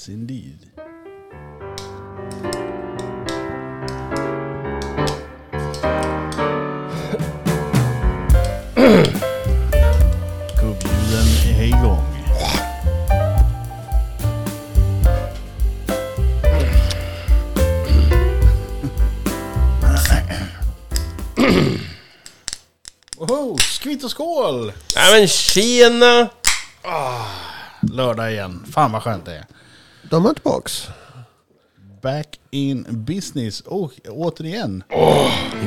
Yes indeed. Gubbljuden är igång. Woho! Skvitt och skål! Nej men tjena! Lördag igen. Fan vad skönt det är. De är tillbaks. Back in business. Och återigen.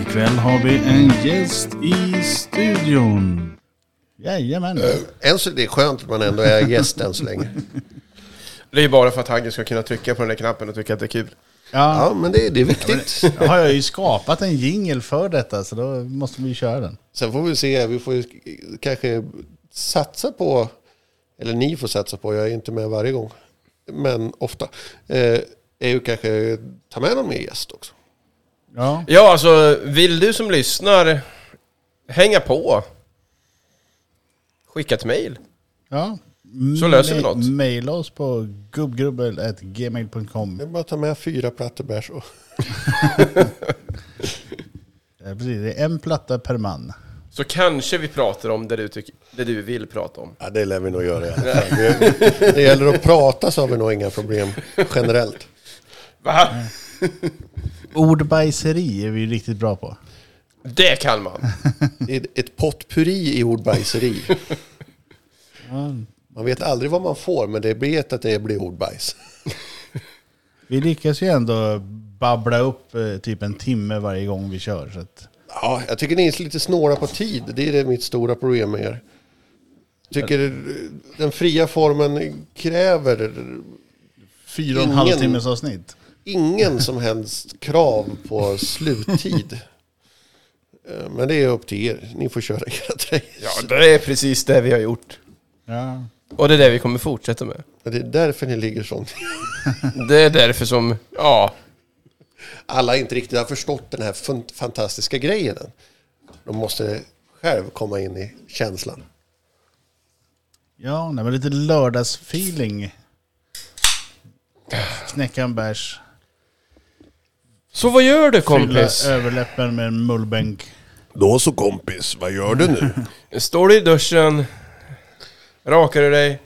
Ikväll har vi en gäst i studion. Jajamän. Än så, det är skönt att man ändå är gäst än så länge. Det är bara för att Hagge ska kunna trycka på den där knappen och tycka att det är kul. Ja, Ja, men det, det är viktigt. nu har jag ju skapat en jingle för detta så då måste vi köra den. Sen får vi se, vi får ju kanske satsa på, eller ni får satsa på, jag är inte med varje gång, men ofta, eh, är ju kanske ta med någon mer gäst också. Ja, Ja, alltså vill du som lyssnar hänga på? Skicka ett mail. ja. Så löser vi något. Maila oss på gubbgrubbel.gmail.com. Det är bara att ta med fyra plattor bärs och Ja, precis, det är en platta per man. Så kanske vi pratar om det du, tycker, det du vill prata om. Ja, det lär vi nog göra i alla fall. Det, det gäller att prata så har vi nog inga problem generellt. Va? Ordbajseri är vi ju riktigt bra på. Det kan man. Det är ett potpurri i ordbajseri. Man vet aldrig vad man får, men det vet att det blir ordbajs. Vi lyckas ju ändå babbla upp eh, typ en timme varje gång vi kör. Så att, Ja, jag tycker ni är lite snåra på tid. Det är det mitt stora problem med er. Jag tycker den fria formen kräver fyra och en Ingen- halv timmes avsnitt. ingen som helst krav på sluttid. Eh, Men det är upp till er. Ni får köra era race. Ja, det är precis det vi har gjort. Ja. Och det är det vi kommer fortsätta med. Det är därför ni ligger sånt. Det är därför som, ja, Alla inte riktigt har förstått den här fantastiska grejen än. De måste själv komma in i känslan. Ja, nej, men lite lördagsfeeling. Knäcka en bärs. Så vad gör du Fylla kompis? överläppen med en mullbänk. Då så kompis, vad gör du nu? Står du i duschen? Rakar du dig?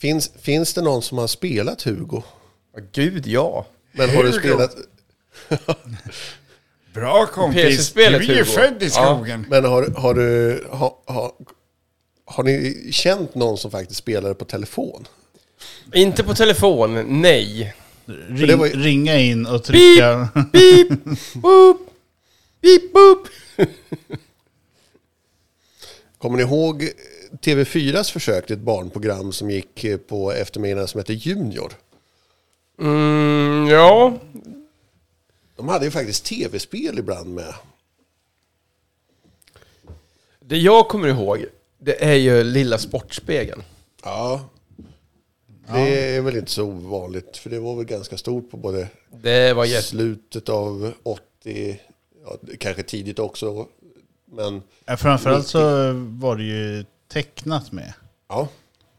finns, finns det någon som har spelat Hugo? Ja, gud ja. Men har du spelat... Bra kompis. Du är ju född i Ja. skogen. Men har, har du... Har, har, har ni känt någon som faktiskt spelade på telefon? Inte på telefon, nej. Ring, det var ju- Ringa in och trycka. Beep, boop, beep, boop. Kommer ni ihåg TV4s försök till ett barnprogram som gick på eftermiddagen som hette Junior? Mm, ja. De hade ju faktiskt tv-spel ibland med. Det jag kommer ihåg, det är ju Lilla Sportspegeln. Ja. Det är väl inte så ovanligt, för det var väl ganska stort på både Det var jätte... slutet av 80, ja, kanske tidigt också. Men Ja, Framförallt så var det ju tecknat med. ja,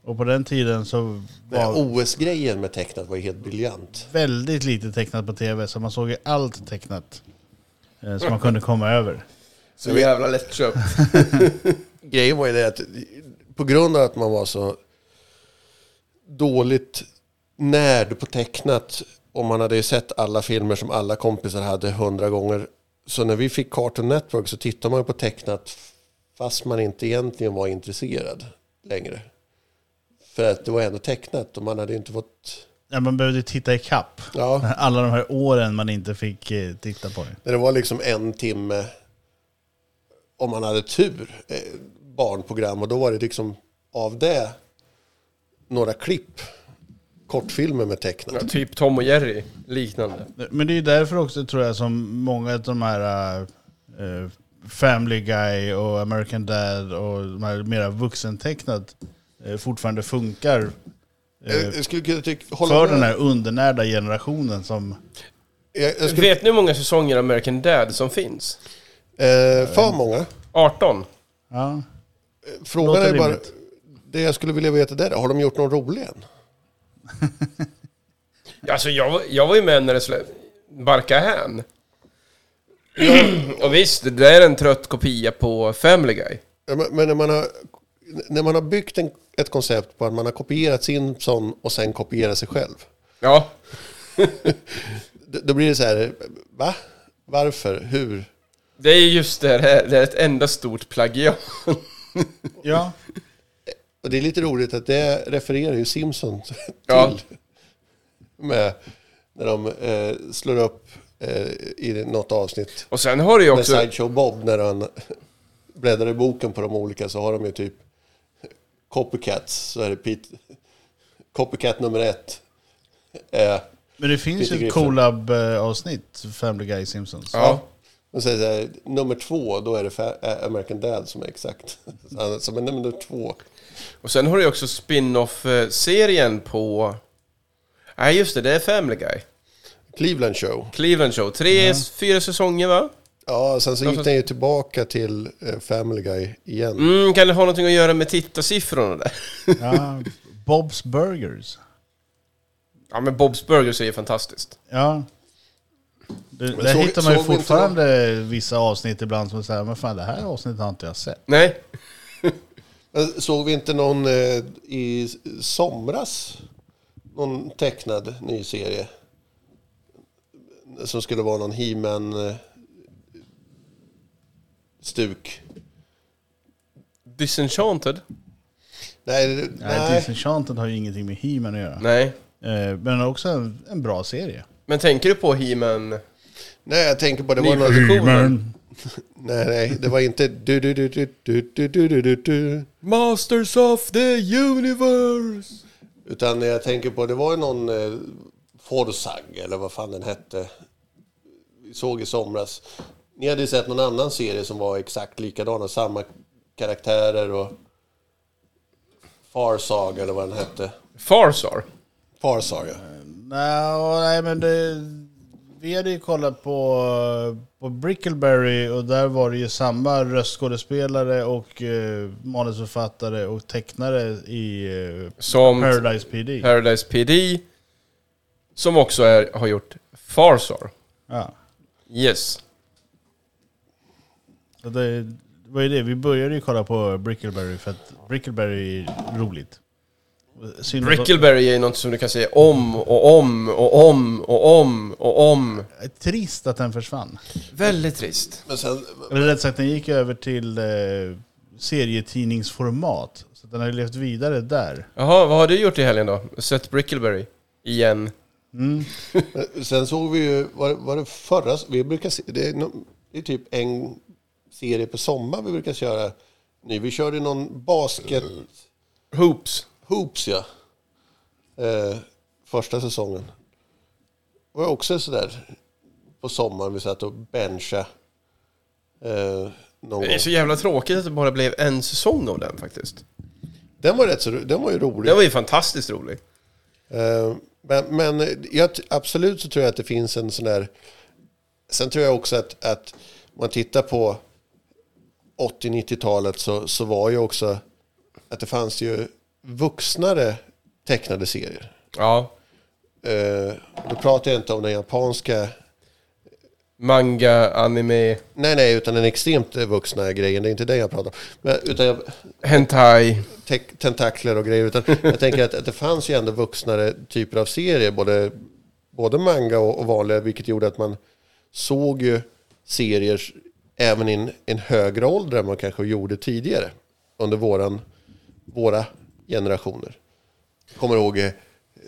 Och på den tiden så var OS-grejen med tecknat var ju helt briljant. väldigt lite tecknat på tv. Så man såg ju allt tecknat. eh, Som man kunde komma över. Så jävla lättköpt. Grejen var ju det att på grund av att man var så dåligt närd på tecknat och man hade ju sett alla filmer som alla kompisar hade hundra gånger. Så när vi fick Cartoon Network så tittade man ju på tecknat fast man inte egentligen var intresserad längre. För att det var ändå tecknat och man hade inte fått... Ja, man behövde titta i kapp. Ja, Alla de här åren man inte fick eh, titta på det. det var liksom en timme om man hade tur, eh, barnprogram och då var det liksom av det några klipp, kortfilmer med tecknat. Ja, typ Tom och Jerry, liknande. Men det är ju därför också tror jag som många av de här eh, Family Guy och American Dad och de här mera vuxentecknat fortfarande funkar. eh, Jag, jag skulle kunna tycka, hålla för med. den här undernärda generationen som... Jag, jag skulle, Vet ni hur många säsonger av American Dad som finns? eh, för många. 18. Ja, Frågan Låter är bara, rimligt. det jag skulle vilja veta där, har de gjort någon rolig än? Alltså jag, var- jag var ju med när det skulle barka hän. Och visst, det är en trött kopia på Family Guy. Ja, men- Men när man har, när man har byggt en, ett koncept på att man har kopierat Simpson och sen kopierat sig själv. Ja, Då blir det så här, va? Varför? Hur? det är just det här. Det är ett enda stort plagiat. Ja, Och det är lite roligt att det refererar ju Simpson till. Ja. Med, när de eh, slår upp eh, i något avsnitt. Och sen har du ju Med också... Sideshow Bob när han bläddrar i boken på de olika så har de ju typ Copycats. Så är det Pete, Copycat nummer ett. Eh, men det finns Peter ju Griffin. collab-avsnitt, Family Guy Simpsons. Ja. och så är det så här, nummer två, då är det fa- eh, American Dad som är exakt. Så han- Som är nummer två. Och sen har du ju också spin-off-serien på... Nej, just det. Det är Family Guy. Cleveland Show. Cleveland Show. Tre, fyra säsonger, va? Ja, sen så gick den ju tillbaka till eh, Family Guy igen. Mm, kan det ha någonting att göra med tittarsiffrorna där? Ja, Bob's Burgers. Ja, men Bob's Burgers är ju fantastiskt. Ja. Det, där såg- hittar man ju såg vi inte fortfarande vissa avsnitt ibland som säger men fan det här avsnittet har inte jag sett. Nej. Såg vi inte någon eh, i somras? Någon tecknad ny serie? Som skulle vara någon He-Man eh, stuk. Disenchanted? Nej, Nej, nej. Disenchanted har ju ingenting med He-Man att göra. Nej. Eh, men också en, en bra serie. Men tänker du på He-Man? nej, jag tänker på det var någon... Nej, nej, det var inte du du du du du du du du du du Masters of the Universe! Utan jag tänker på, det var ju någon eh, Forsag, eller vad fan den hette. Vi såg i somras. Ni hade ju sett någon annan serie som var exakt likadana, samma karaktärer och Farsag eller vad den hette. Farsar? Farsag, ja. Nej, nej men det, vi hade ju kollat på, på Brickleberry och där var det ju samma röstskådespelare och eh, manusförfattare och tecknare i eh, Som Paradise PD. Paradise PD. Som också är, har gjort Farsar. Ja. Yes. Det, det var ju det, vi började ju kolla på Brickleberry för att Brickleberry är roligt. Synd att- Brickleberry är något som du kan säga om och om och om och om och om. Trist att den försvann. Väldigt trist. Men sen, Eller rätt sagt, den gick över till eh, serietidningsformat. Så den har ju levt vidare där. Jaha, vad har du gjort i helgen då? Sett Brickleberry? Igen? Mm. sen såg vi ju, var, var det förra, vi brukar se, det är, no- det är typ en serie på sommar vi brukar köra. Nu, vi körde någon basket... Hoops. Hoops ja. Eh, första säsongen. Det var också sådär på sommaren vi satt och bencha. Eh, någon Det är så jävla tråkigt att det bara blev en säsong av den faktiskt. Den var rätt så den var ju rolig. Den var ju fantastiskt rolig. Eh, men men jag, t- absolut så tror jag att det finns en sån där... Sen tror jag också att, att man tittar på 80-90-talet så, så var ju också att det fanns ju vuxnare tecknade serier. Ja. Eh, då pratar jag inte om den japanska Manga, anime, Nej, nej, utan den extremt vuxna grejen. Det är inte det jag pratar om. Men, utan jag, hentai. te- tentakler och grejer. Utan jag tänker att, att det fanns ju ändå vuxnare typer av serier. Både, både manga och, och vanliga. Vilket gjorde att man såg ju serier även i en, en högre ålder än man kanske gjorde tidigare. Under våran, våra generationer. Kommer ihåg eh,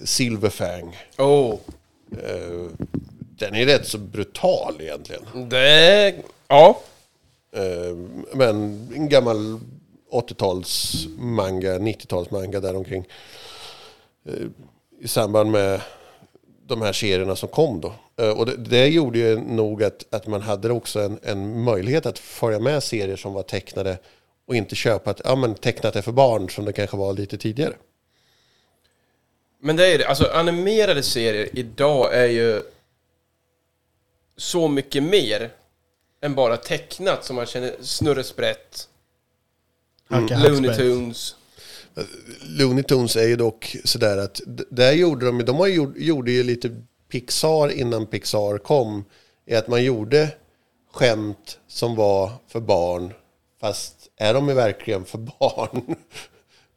Silverfang. Oh. Eh, den är rätt så brutal egentligen. Det... Ja. Eh, Men en gammal 80-tals manga, 90-tals manga däromkring. I samband med de här serierna som kom då. Eh, Och det, det gjorde ju nog att, att man hade också en, en möjlighet att följa med serier som var tecknade och inte köpa att ja, men tecknat är för barn som det kanske var lite tidigare. Men det är det. Alltså animerade serier idag är ju så mycket mer än bara tecknat som man känner Snurre Sprätt, Hacka Looney. Tunes. Looney Tunes är ju dock sådär att där gjorde de, de har gjort, gjorde ju lite Pixar innan Pixar kom. Är att man gjorde skämt som var för barn. Fast är de verkligen för barn?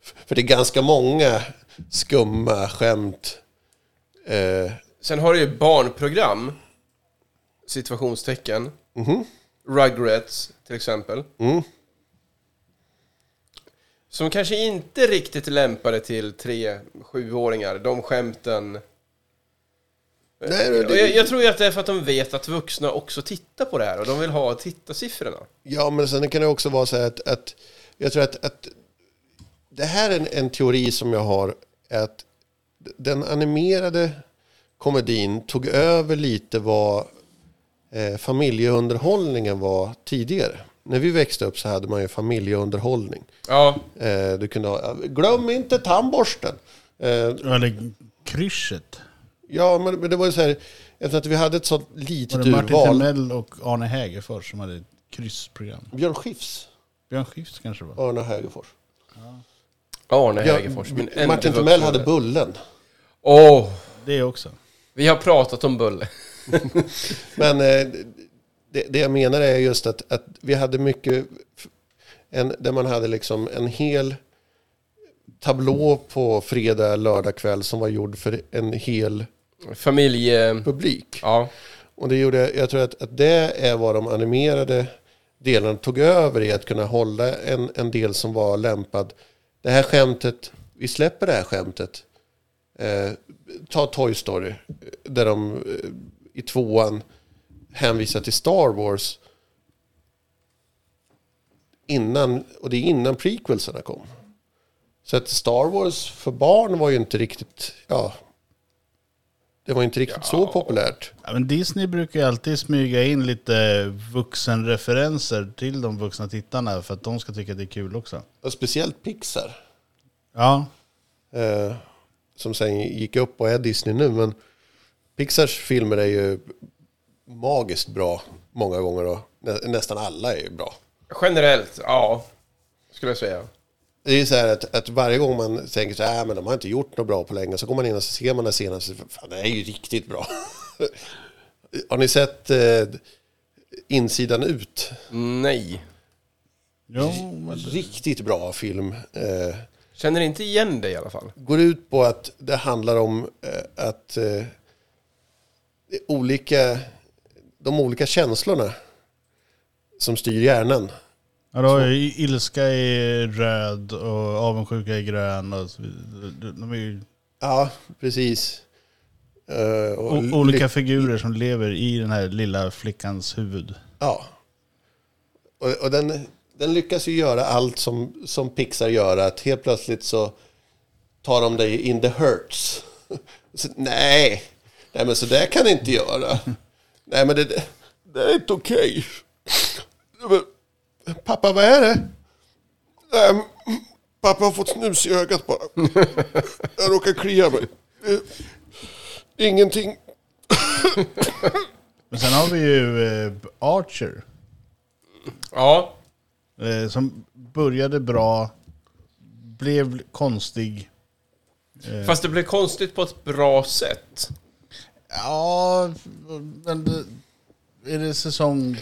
för det är ganska många skumma skämt. Eh, Sen har du ju barnprogram, situationstecken. Rugrats till exempel. mm. Som kanske inte riktigt är lämpade till 3-7-åringar. De skämten. Nej, det- Och jag, jag tror ju att det är för att de vet att vuxna också tittar på det här och de vill ha tittarsiffrorna. Ja, men sen kan det också vara så här att, att jag tror att, att det här är en, en teori som jag har. Att den animerade komedin tog över lite vad eh, familjeunderhållningen var tidigare. När vi växte upp så hade man ju familjeunderhållning. Ja, Eh, du kunde ha, glöm inte tandborsten. Eh, Eller krysset. ja, men, men det var ju så här, eftersom att vi hade ett sånt Var litet det Martin urval. Timell och Arne Hägerfors som hade ett kryssprogram? Björn Skifs, Björn Skifs kanske det var? Arne Hägerfors. Arne Ja, Hägerfors. enda Martin Timell hade. Bullen. Åh, Det också. vi har pratat om Bulle. Men eh, det, det jag menar är just att, att vi hade mycket, en, där man hade liksom en hel tablå på fredag, lördag kväll som var gjord för en hel Familje... publik. Ja. Och det gjorde, jag tror att, att det är vad de animerade delarna tog över i att kunna hålla en, en del som var lämpad. Det här skämtet, vi släpper det här skämtet. Eh, ta Toy Story, där de eh, i tvåan hänvisar till Star Wars. Innan, och det är innan prequelsarna kom. Så att Star Wars för barn var ju inte riktigt, ja, det var inte riktigt så populärt. Ja, men Disney brukar ju alltid smyga in lite vuxenreferenser till de vuxna tittarna för att de ska tycka det är kul också. Och speciellt Pixar. Ja, Eh, som sen gick upp och är Disney nu. Men Pixars filmer är ju magiskt bra många gånger. Och nä, nästan alla är ju bra. Generellt, ja. Skulle jag säga. Det är ju så här att, att varje gång man tänker så här, "Äh, men de har inte gjort något bra på länge. Så går man in och så ser man det senaste. Fan, det är ju riktigt bra. har ni sett eh, Insidan ut? Nej. Jo, men Riktigt bra film. Eh, Känner inte igen det i alla fall. går ut på att det handlar om eh, att eh, olika, de olika känslorna som styr hjärnan. ja, då ilska är röd och avundsjuka är grön. Och de är ju Ja, precis. Eh, och olika figurer som lever i den här lilla flickans huvud. Ja. Och, och den, den lyckas ju göra allt som, som Pixar gör. Att helt plötsligt så tar de dig in the hurts. Så, nej, nej men så där kan ni inte göra. Nej men det, det, är inte okej. Pappa, vad är det? Nej, pappa har fått snus i ögat bara. Jag råkar klia mig. Ingenting. Men sen har vi ju eh, Archer. Ja. Eh, som började bra, blev konstig. Eh, Fast det blev konstigt på ett bra sätt. Ja, men det, är det säsong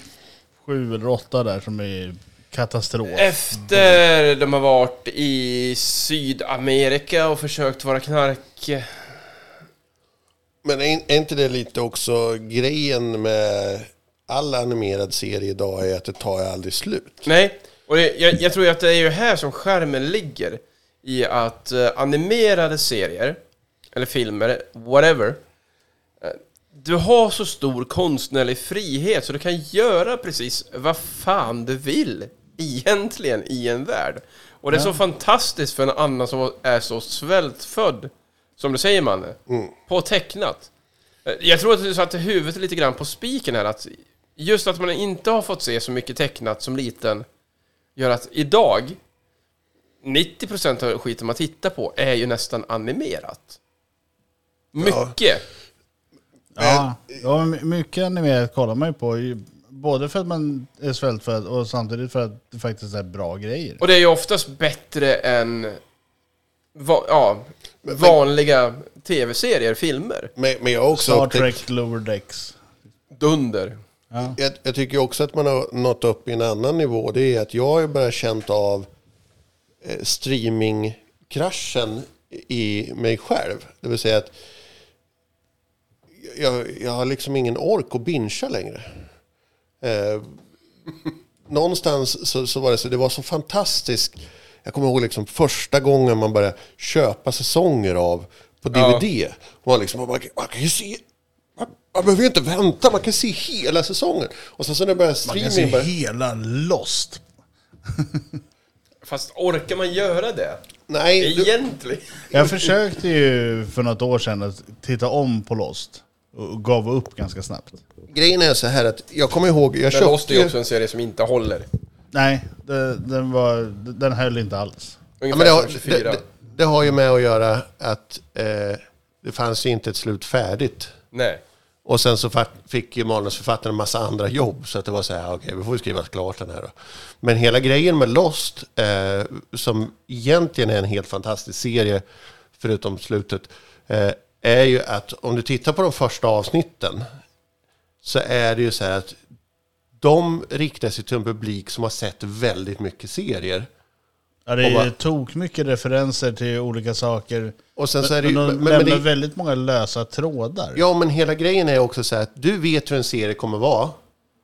sju eller åtta där som är katastrof? Efter de har varit i Sydamerika och försökt vara knark... Men är är inte det lite också grejen med all animerad serie idag är att det tar aldrig slut. Nej, och det, jag, jag tror att det är ju här som skärmen ligger. I att eh, animerade serier, eller filmer, whatever. Du har så stor konstnärlig frihet så du kan göra precis vad fan du vill egentligen i en värld. Och det är så fantastiskt för en annan som är så svältfödd, som du säger Manne, på tecknat. Eh, Jag tror att du satte huvudet lite grann på spiken här, att just att man inte har fått se så mycket tecknat som liten gör att idag 90% av skiten man tittar på är ju nästan animerat. Mycket. Ja, ja, men mycket animerat kollar man ju på. Både för att man är svältfödd och samtidigt för att det faktiskt är bra grejer. Och det är ju oftast bättre än va, ja, vanliga tv-serier, filmer. Men, men jag har också Star upptäckt, Trek Lower Decks. Dunder. Ja. jag, jag tycker också att man har nått upp i en annan nivå. Det är att jag har ju börjat känt av eh, streamingkraschen i mig själv. Det vill säga att jag, jag har liksom ingen ork att bingea längre. Eh, någonstans så, så var det så, det var så fantastiskt. Jag kommer ihåg liksom första gången man började köpa säsonger av på DVD. Och man, liksom, man, man kan ju se, man, man behöver ju inte vänta, man kan se hela säsongen. Och sen så när det började Man kan se streaming, började, hela Lost. Fast orkar man göra det? nej, du, Egentligen. Jag försökte ju för något år sedan att titta om på Lost. Och gav upp ganska snabbt. grejen är så här att jag kommer ihåg, jag Men Lost köpte är ju också en serie som inte håller. Nej, det, den, var, den höll inte alls. Ja, Ungefär men det, har, som 24. det, det, det har ju med att göra att eh, det fanns ju inte ett slut färdigt. Nej. Och sen så fick ju manusförfattaren en massa andra jobb. Så att det var så här, okej, vi får ju skriva klart den här då. Men hela grejen med Lost, eh, som egentligen är en helt fantastisk serie, förutom slutet, eh, är ju att om du tittar på de första avsnitten, så är det ju så här att de riktar sig till en publik som har sett väldigt mycket serier. Ja, det Och bara- är tok mycket referenser till olika saker. Och sen så är det ju... men de men- men lämnar det- väldigt många lösa trådar. Ja, men hela grejen är också så här att du vet hur en serie kommer vara.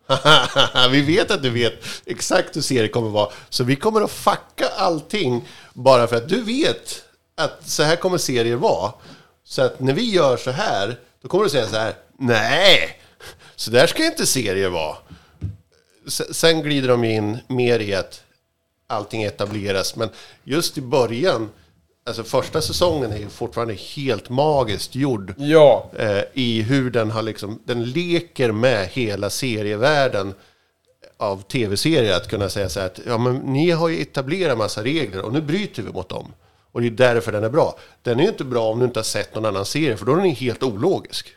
vi vet att du vet exakt hur serien kommer vara. Så vi kommer att fucka allting bara för att du vet att så här kommer serier vara. Så att när vi gör så här, då kommer du säga så här, nej, så där ska inte serier vara. Sen glider de in mer i att allting etableras, men just i början, alltså första säsongen är ju fortfarande helt magiskt gjord Ja. eh, i hur den har liksom, den leker med hela serievärlden av tv-serier att kunna säga så här att ja, men ni har ju etablerat massa regler och nu bryter vi mot dem. Och det är därför den är bra. Den är ju inte bra om du inte har sett någon annan serie, för då är den ju helt ologisk.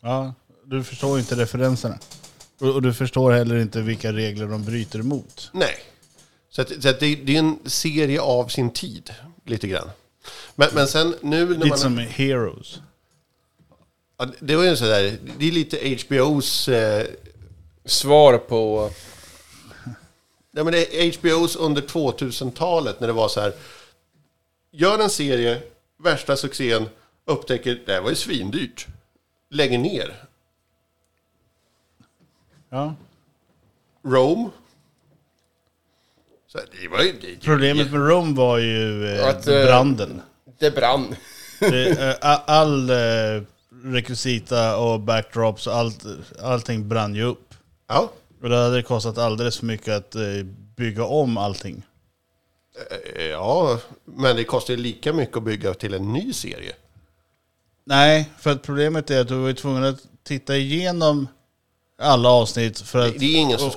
Ja, du förstår inte referenserna. Och, och du förstår heller inte vilka regler de bryter emot. Nej. Så, att, så att det, det är en serie av sin tid, lite grann. Men, men sen nu när Lite man... som Heroes. Ja, det var ju sådär, det är lite HBOs... Eh, Svar på... Ja, men det är HBOs under 2000-talet när det var så här. Gör en serie, värsta succén, upptäcker det här var ju svindyrt. Lägger ner. Ja. Rome. Så det var ju... Det, Problemet med Rome var ju eh, Att, eh, branden. Det brann. Det, eh, a- all eh, rekvisita och backdrops och allt, allting brann ju upp. ja, Och det hade kostat alldeles för mycket att eh, bygga om allting. Eh, ja, men det kostar ju lika mycket att bygga till en ny serie. Nej, för att problemet är att du var ju tvungen att titta igenom alla avsnitt för att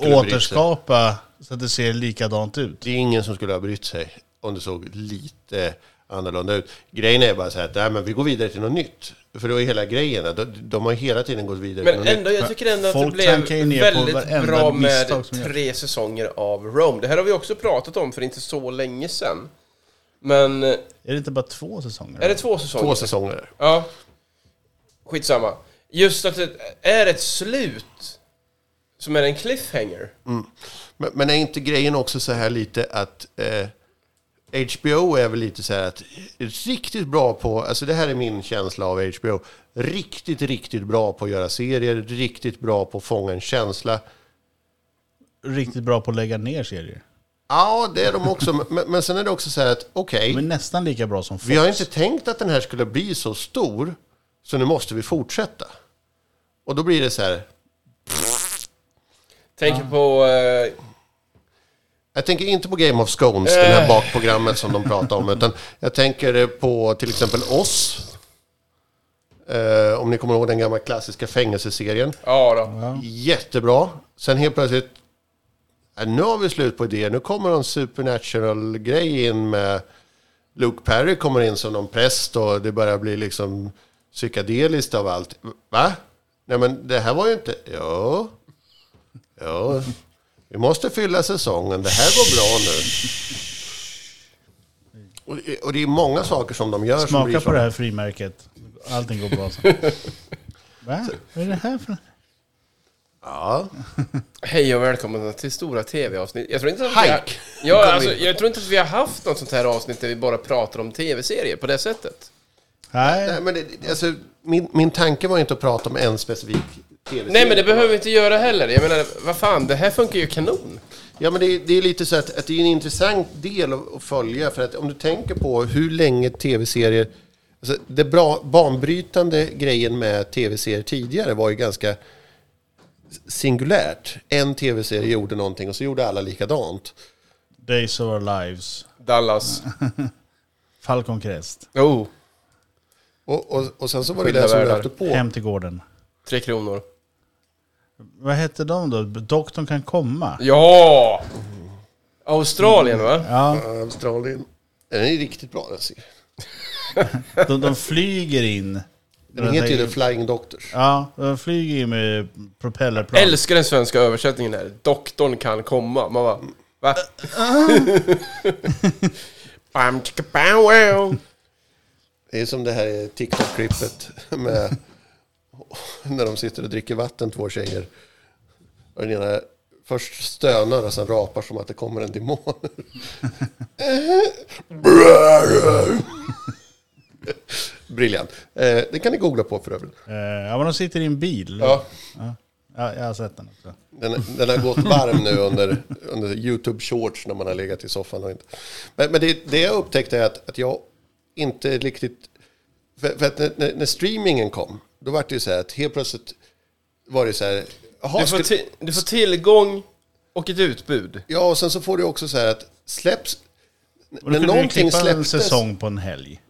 återskapa så att det ser likadant ut. Det är ingen som skulle ha brytt sig om det såg lite annorlunda ut. Grejen är bara så här att nej, men vi går vidare till något nytt. För då är hela grejen, de, de har hela tiden gått vidare till Men något ändå, nytt. jag tycker ändå att det blev ju väldigt bra med tre säsonger av Rome. Det här har vi också pratat om för inte så länge sedan. Men är Är det inte bara två säsonger? det två säsonger? Två säsonger. Ja. Skitsamma. Just att det är ett slut som är en cliffhanger. Men, men är inte grejen också så här lite att eh, HBO är väl lite så här att riktigt bra på, alltså det här är min känsla av HBO, riktigt, riktigt bra på att göra serier, riktigt bra på att fånga en känsla. Riktigt bra på att lägga ner serier. Ja, det är de också, men, men sen är det också så här att okej, De är nästan lika bra som Fox. vi har inte tänkt att den här skulle bli så stor, så nu måste vi fortsätta. Och då blir det så här, Tänker på... Eh, Jag tänker inte på Game of Scones, det här bakprogrammet som de pratar om, utan jag tänker på till exempel oss. Eh, om ni kommer ihåg den gamla klassiska fängelseserien. ja då. Jättebra. Sen helt plötsligt, äh, nu har vi slut på idéer. Nu kommer en supernatural-grej in med Luke Perry kommer in som någon präst och det börjar bli liksom psykedeliskt av allt. Va? Nej men det här var ju inte... Ja. Ja. Vi måste fylla säsongen. Det här går bra nu. Och, och det är många saker som de gör Smaka så. på det här frimärket. Allting går bra sen. Va? Vad är det här för... Ja. Hej och välkomna till Stora TV-avsnitt. Jag tror inte att vi har, Hike. ja, alltså, jag tror inte att vi har haft något sånt här avsnitt där vi bara pratar om TV-serier på det sättet. Nej, Nej, men det, alltså, min, min tanke var inte att prata om en specifik. Nej, men det behöver vi inte göra heller. Jag menar, vad fan, det här funkar ju kanon. Ja, men det, det är lite så att, att det är en intressant del att, att följa. För att om du tänker på hur länge tv-serier... Alltså, det bra, banbrytande grejen med tv-serier tidigare var ju ganska singulärt. En tv-serie gjorde någonting och så gjorde alla likadant. Days of our lives. Dallas. Falcon Crest. Oh, Och, och, och sen så var det Skilda det som världar. löpte på. Hem till gården. tre kronor. Vad hette de då? Doktorn kan komma. Ja! Australien, va? Ja, Australien. Den är riktigt bra den serien. de, de flyger in. Den heter ju The Flying Doctors. Ja, de flyger in med propellerplan. Älskar den svenska översättningen där. Doktorn kan komma. Man bara, va? Bam, chicka, bam, wow. Det är som det här TikTok-klippet med när de sitter och dricker vatten, två tjejer. Och den ena först stönar och sen rapar som att det kommer en demon. Briljant. Eh, det kan ni googla på för övrigt. Eh, ja, men de sitter i en bil. Ja, Ja, jag har sett den också. den, den har gått varm nu under, under YouTube Shorts när man har legat i soffan. Och inte. Men, men det, det jag upptäckte är att, att jag inte riktigt... För, för att när, när, streamingen kom, då var det ju så här att helt plötsligt var det så här... Jaha, Du får, du får tillgång och ett utbud. ja, och sen så får du också så här att släpps... Och då När någonting klippa en släpptes... säsong på en helg.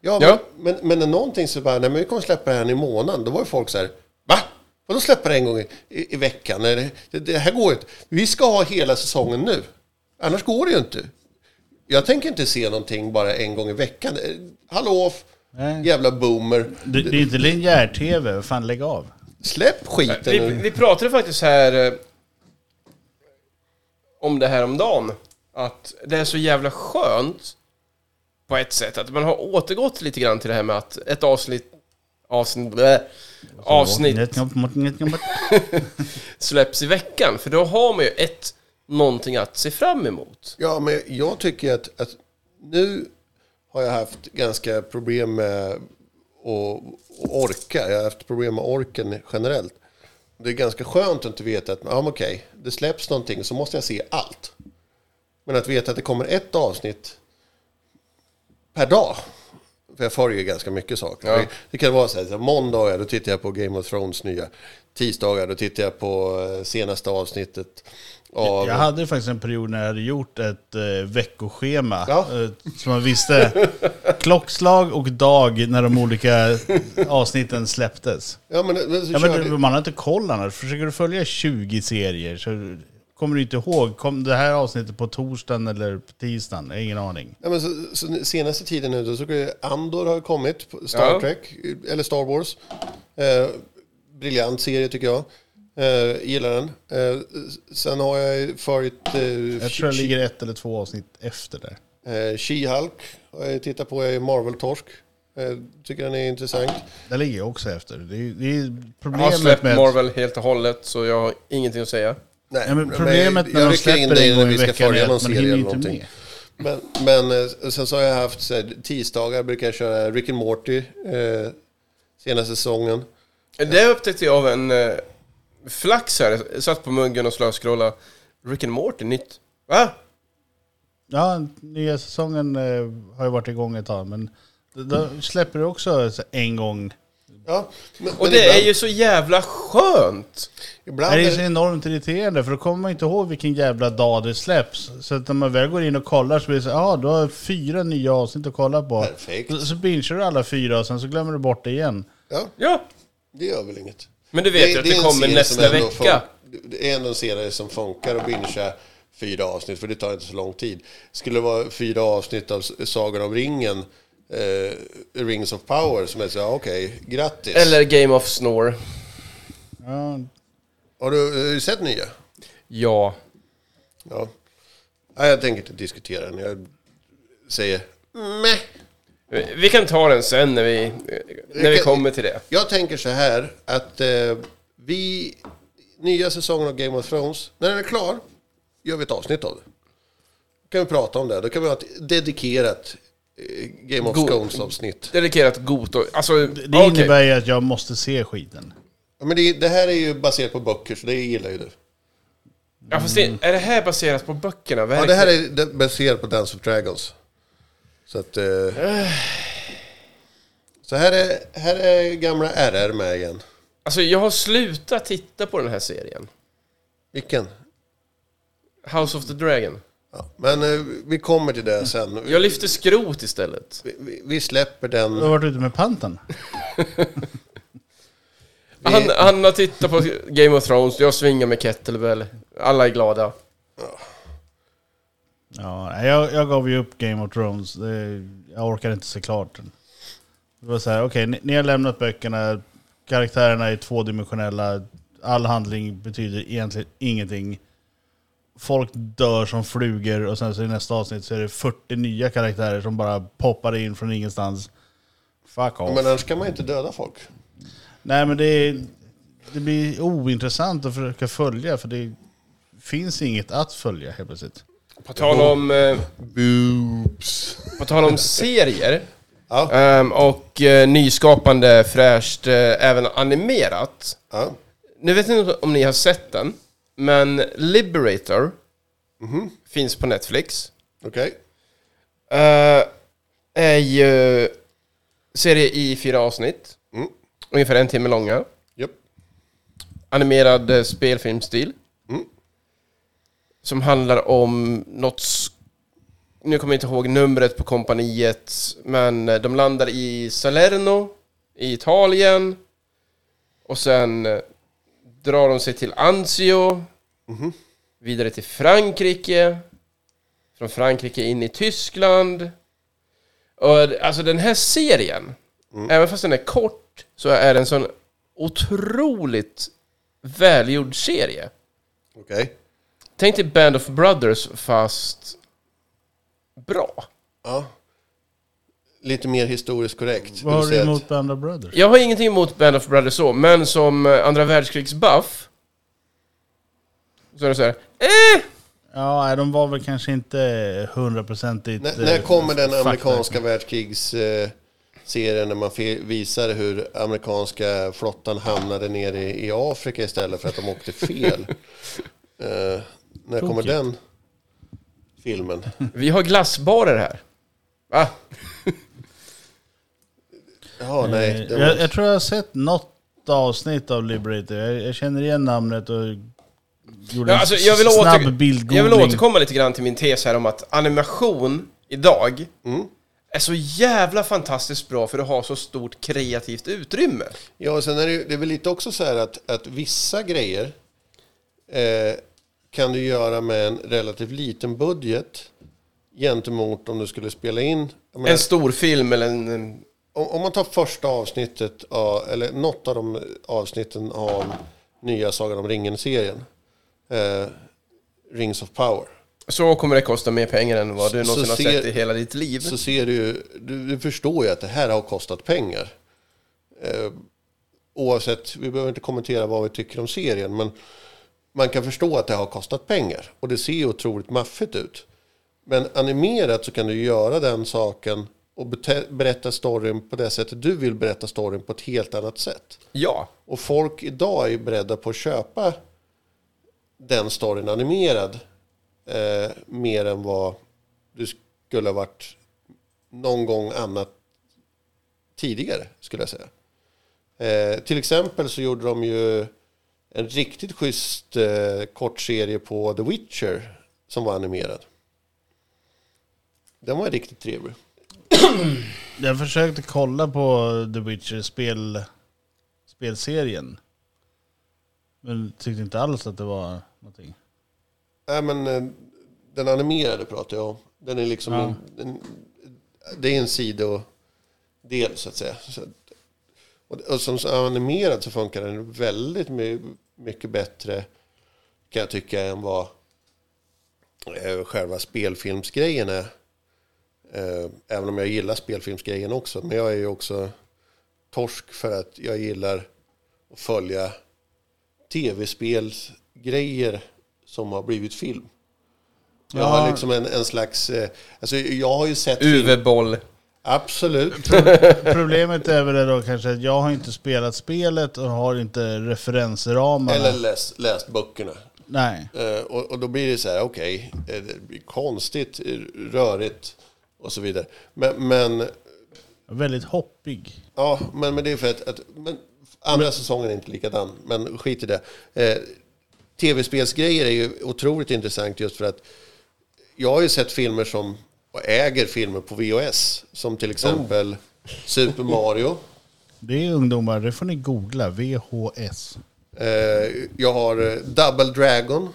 Ja, men, Ja. Men, men när någonting så bara, nej men vi kommer släppa det här i månaden, då var ju folk så här, va? Vadå släppa det en gång i, i, i veckan? Det, det, det här går ju inte. Vi ska ha hela säsongen nu. Annars går det ju inte. Jag tänker inte se någonting bara en gång i veckan. Eh, Hallå, Nej. jävla boomer. Det, det är inte linjär-tv, fan lägg av. Släpp skiten Vi, nu. vi pratade faktiskt här eh, om det här om dagen. Att det är så jävla skönt på ett sätt. Att man har återgått lite grann till det här med att ett avsnitt avsnitt, blä, avsnitt släpps i veckan. För då har man ju ett någonting att se fram emot. Ja, men jag tycker att, att nu har jag haft ganska problem med att, orka. Jag har haft problem med orken generellt. Det är ganska skönt att inte veta att ja, okej, det släpps någonting så måste jag se allt. Men att veta att det kommer ett avsnitt per dag. För jag följer ganska mycket saker. Ja. Det, kan vara så här, så här, måndagar då tittar jag på Game of Thrones nya. Tisdagar då tittar jag på eh, senaste avsnittet. Av, Jag hade faktiskt en period när jag hade gjort ett eh, veckoschema. Ja. Eh, så man visste klockslag och dag när de olika avsnitten släpptes. ja, men, men, så Ja, men det- man har inte koll annars. Försöker du följa 20 serier så kommer du inte ihåg. Kom det här avsnittet på torsdagen eller på tisdagen? Jag har ingen aning. Ja, men så, så senaste tiden nu, då såg jag Andor har kommit, Star Ja. Trek, eller Star Wars. Eh, briljant serie tycker jag. Eh, gillar den. Eh, sen har jag följt eh, Jag tror jag ligger ett eller två avsnitt efter där. eh, She-Hulk. Har jag tittat på, jag är Marvel-torsk. Eh, tycker den är intressant. Där ligger jag också efter. Det är, det är Jag har problemet släppt med... Marvel helt och hållet, så jag har ingenting att säga. Nej, Ja, men problemet när jag de släpper en när gång vi i ska veckan följa är någon att man serie hinner eller inte någonting. med. Men, men eh, sen så har jag haft så här, tisdagar brukar jag köra Rick and Morty. Eh, senaste säsongen. Det upptäckte jag av en eh, flax här. Jag satt på muggen och slöskrollade. Rick and Morty, nytt. Va? Ja, nya säsongen eh, har ju varit igång ett tag, men då- släpper du också så en gång. Ja, men, Och men det ibland, är ju så jävla skönt! Ibland det är är så enormt irriterande, för då kommer man inte ihåg vilken jävla dag det släpps. Så att när man väl går in och kollar så blir det så ja, ah, du har fyra nya avsnitt att kolla på. Perfekt. Så, så bingar du alla fyra och sen så glömmer du bort det igen. Ja, Ja, det gör väl inget. Men du vet ju att det, kommer nästa vecka. fun- det är ändå en serie som funkar att bingea fyra avsnitt, för det tar inte så lång tid. Skulle det vara fyra avsnitt av Sagan om ringen, eh, Rings of Power, som är så, ja, okej, grattis. Eller Game of Snore. Ja, Har du, har du sett nya? Ja. Ja. Nej, jag tänker inte diskutera den. Jag säger meh. Vi- kan ta den sen när vi, när vi kommer till det. Jag tänker så här att eh, vi, nya säsongen av Game of Thrones, när den är klar, gör vi ett avsnitt av det. Då kan vi prata om det. Då kan vi ha ett dedikerat eh, Game of God- Thrones avsnitt. Dedikerat Goto. Alltså, Det okej. innebär ju att jag måste se skiten. Ja, men det, det här är ju baserat på böcker, så det gillar ju du. Ja, fast det, är det här baserat på böckerna? Ja, Verkligen? det här är baserat på Dance of Dragons. Så att... Eh, så här är, här är gamla RR med igen. Alltså, jag har slutat titta på den här serien. Vilken? House of the Dragon. Ja, men eh, vi kommer till det sen. Jag lyfter skrot istället. Vi, vi, vi släpper den. Du har varit ute med panten. Han, han har tittat på Game of Thrones, jag svingar med kettlebell. Alla är glada. Ja, jag, jag gav ju upp Game of Thrones. Jag orkar inte se klart den. Det var så här, okej, ni, ni har lämnat böckerna. Karaktärerna är tvådimensionella. All handling betyder egentligen ingenting. Folk dör som flugor och sen så i nästa avsnitt så är det 40 nya karaktärer som bara poppar in från ingenstans. Fuck off. Men annars kan man inte döda folk. Nej men det, är, det blir ointressant att försöka följa för det finns inget att följa helt plötsligt. På tal om, eh, Boobs. på tal om serier Ja, ehm, och eh, nyskapande, fräscht, eh, även animerat. ja. Nu vet jag inte om ni har sett den, men Liberator finns på Netflix. okej. Eh, är ju serie i fyra avsnitt. Mm. Ungefär en timme långa. Japp. Animerad eh, spelfilmstil. Mm. Som handlar om något... Nu kommer jag inte ihåg numret på kompaniet, men eh, de landar i Salerno i Italien. Och sen eh, drar de sig till Anzio. Vidare till Frankrike. Från Frankrike in i Tyskland. Och alltså den här serien, även fast den är kort, så är den en sån otroligt välgjord serie. Okej. Tänk dig Band of Brothers fast bra. Ja. Lite mer historiskt korrekt. Vad har du emot Band of Brothers? Jag har ingenting emot Band of Brothers så, men som eh, andra världskrigsbuff så är det så här, eh! Ja, de var väl kanske inte hundraprocentigt... När, när eh, kommer den amerikanska världskrigsserien när man visar hur amerikanska flottan hamnade nere i, i Afrika istället för att de åkte fel? Eh, när kommer den filmen? Vi har glassbarer här. Va? Jaha, nej. Eh, Det jag, var, jag tror jag har sett något avsnitt av Liberator. Jag, jag känner igen namnet och gjorde Ja, en alltså, jag, vill s- snabb åter... bildgoogling. jag vill återkomma lite grann till min tes här om att animation idag Mm. är så jävla fantastiskt bra för att ha så stort kreativt utrymme. ja, och sen är det, det är väl lite också så här att, att vissa grejer eh, kan du göra med en relativt liten budget gentemot om du skulle spela in. Menar, En stor film eller en... en Om, om man tar första avsnittet, av, eller något av de avsnitten av nya Sagan om ringen-serien. Eh, Rings of Power. så kommer det kosta mer pengar än vad du någonsin så har ser- sett i hela ditt liv. Så ser du du, du förstår ju att det här har kostat pengar. Eh, oavsett, vi behöver inte kommentera vad vi tycker om serien, men man kan förstå att det har kostat pengar. Och det ser ju otroligt maffigt ut. Men animerat så kan du göra den saken och berätta storyn på det sättet du vill berätta storyn på ett helt annat sätt. Ja. Och folk idag är ju beredda på att köpa den storyn animerad eh, mer än vad du skulle ha varit någon gång annat tidigare, skulle jag säga. Eh, till exempel så gjorde de ju en riktigt schysst eh, kortserie på The Witcher som var animerad. Den var riktigt trevlig. Jag försökte kolla på The Witcher spel, spelserien. Men tyckte inte alls att det var någonting. Nej, men eh, den animerade pratar jag om. Den är liksom... Ja. En, den, det är en sidodel så att säga. Så, att- och, och som animerad så funkar den väldigt my, mycket bättre kan jag tycka än vad eh, själva spelfilmsgrejen är. Eh, även om jag gillar spelfilmsgrejen också. Men jag är ju också torsk för att jag gillar att följa tv-spelsgrejer som har blivit film. Jag Ja. har liksom en, en slags... Eh, alltså jag har ju sett... UV-boll. Absolut. Problemet är väl då kanske att jag har inte spelat spelet och har inte referensramarna. Eller läst, läst böckerna. Nej. Eh, och, och då blir det så här, okej, eh, det blir konstigt, eh, rörigt och så vidare. Men, men, Väldigt hoppig. ja, men, men det är för att, att men, andra säsongen är inte likadan, men skit i det. Eh, Tv-spelsgrejer är ju otroligt intressant just för att jag har ju sett filmer som, och äger filmer på VHS, som till exempel Super Mario. Det är ungdomar, det får ni googla. VHS. Eh, jag har eh, Double Dragon.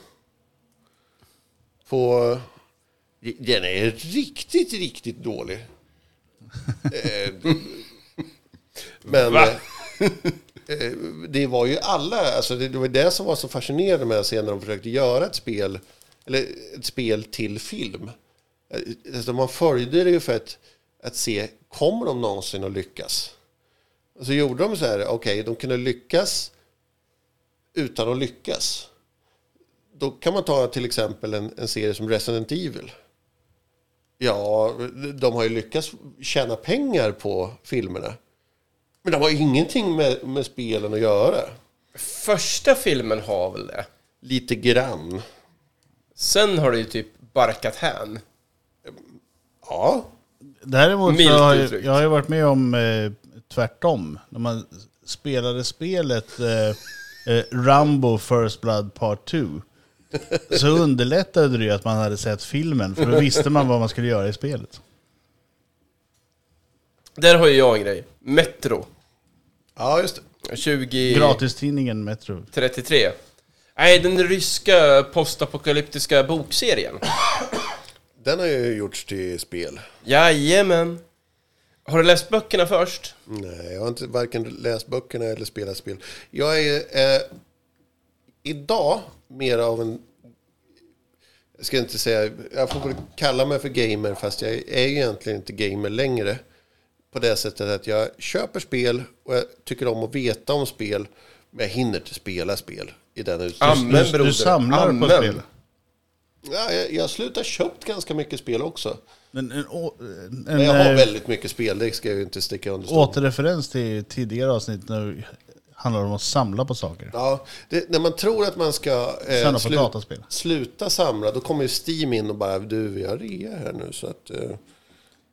På... Den är riktigt, riktigt dålig. Eh, men... Va? eh, det var ju alla, alltså det, det var det som var så fascinerande med att se när de försökte göra ett spel, eller ett spel till film. Eh, Alltså man följde det ju för att, att se, kommer de någonsin att lyckas? Och så gjorde de så här, okej, de kunde lyckas utan att lyckas. Då kan man ta till exempel en, en serie som Resident Evil. Ja, de har ju lyckats tjäna pengar på filmerna. Men de har ingenting med, med spelen att göra. Första filmen har väl det. Lite grann. Sen har det ju typ barkat hän. Ja, Däremot så har jag, uttryckt. jag har ju varit med om eh, tvärtom. När man spelade spelet eh, eh, Rambo First Blood Part 2. Så underlättade det ju att man hade sett filmen. För då visste man vad man skulle göra i spelet. Där har ju jag en grej. Metro. ja just det. 20... Gratistidningen Metro. 33. Nej, den ryska postapokalyptiska bokserien. Den har ju gjorts till spel. Jajamän. Har du läst böckerna först? Nej, jag har inte varken läst böckerna eller spelat spel. Jag är eh, idag mer av en... Jag ska inte säga... Jag får väl kalla mig för gamer fast jag är ju egentligen inte gamer längre. På det sättet att jag köper spel och jag tycker om att veta om spel. Men jag hinner inte spela spel i den utsträckningen. Du, du samlar på Amen. spel. Ja, jag, jag har slutat köpt ganska mycket spel också. Men en, å- en, Men jag har eh, väldigt mycket spel, det ska jag ju inte sticka under stol återreferens till tidigare avsnitt när det handlar om att samla på saker. Ja, det, när man tror att man ska eh, Samla på dataspel. sluta samla, då kommer ju Steam in och bara du, vi har rea här nu så att... Eh,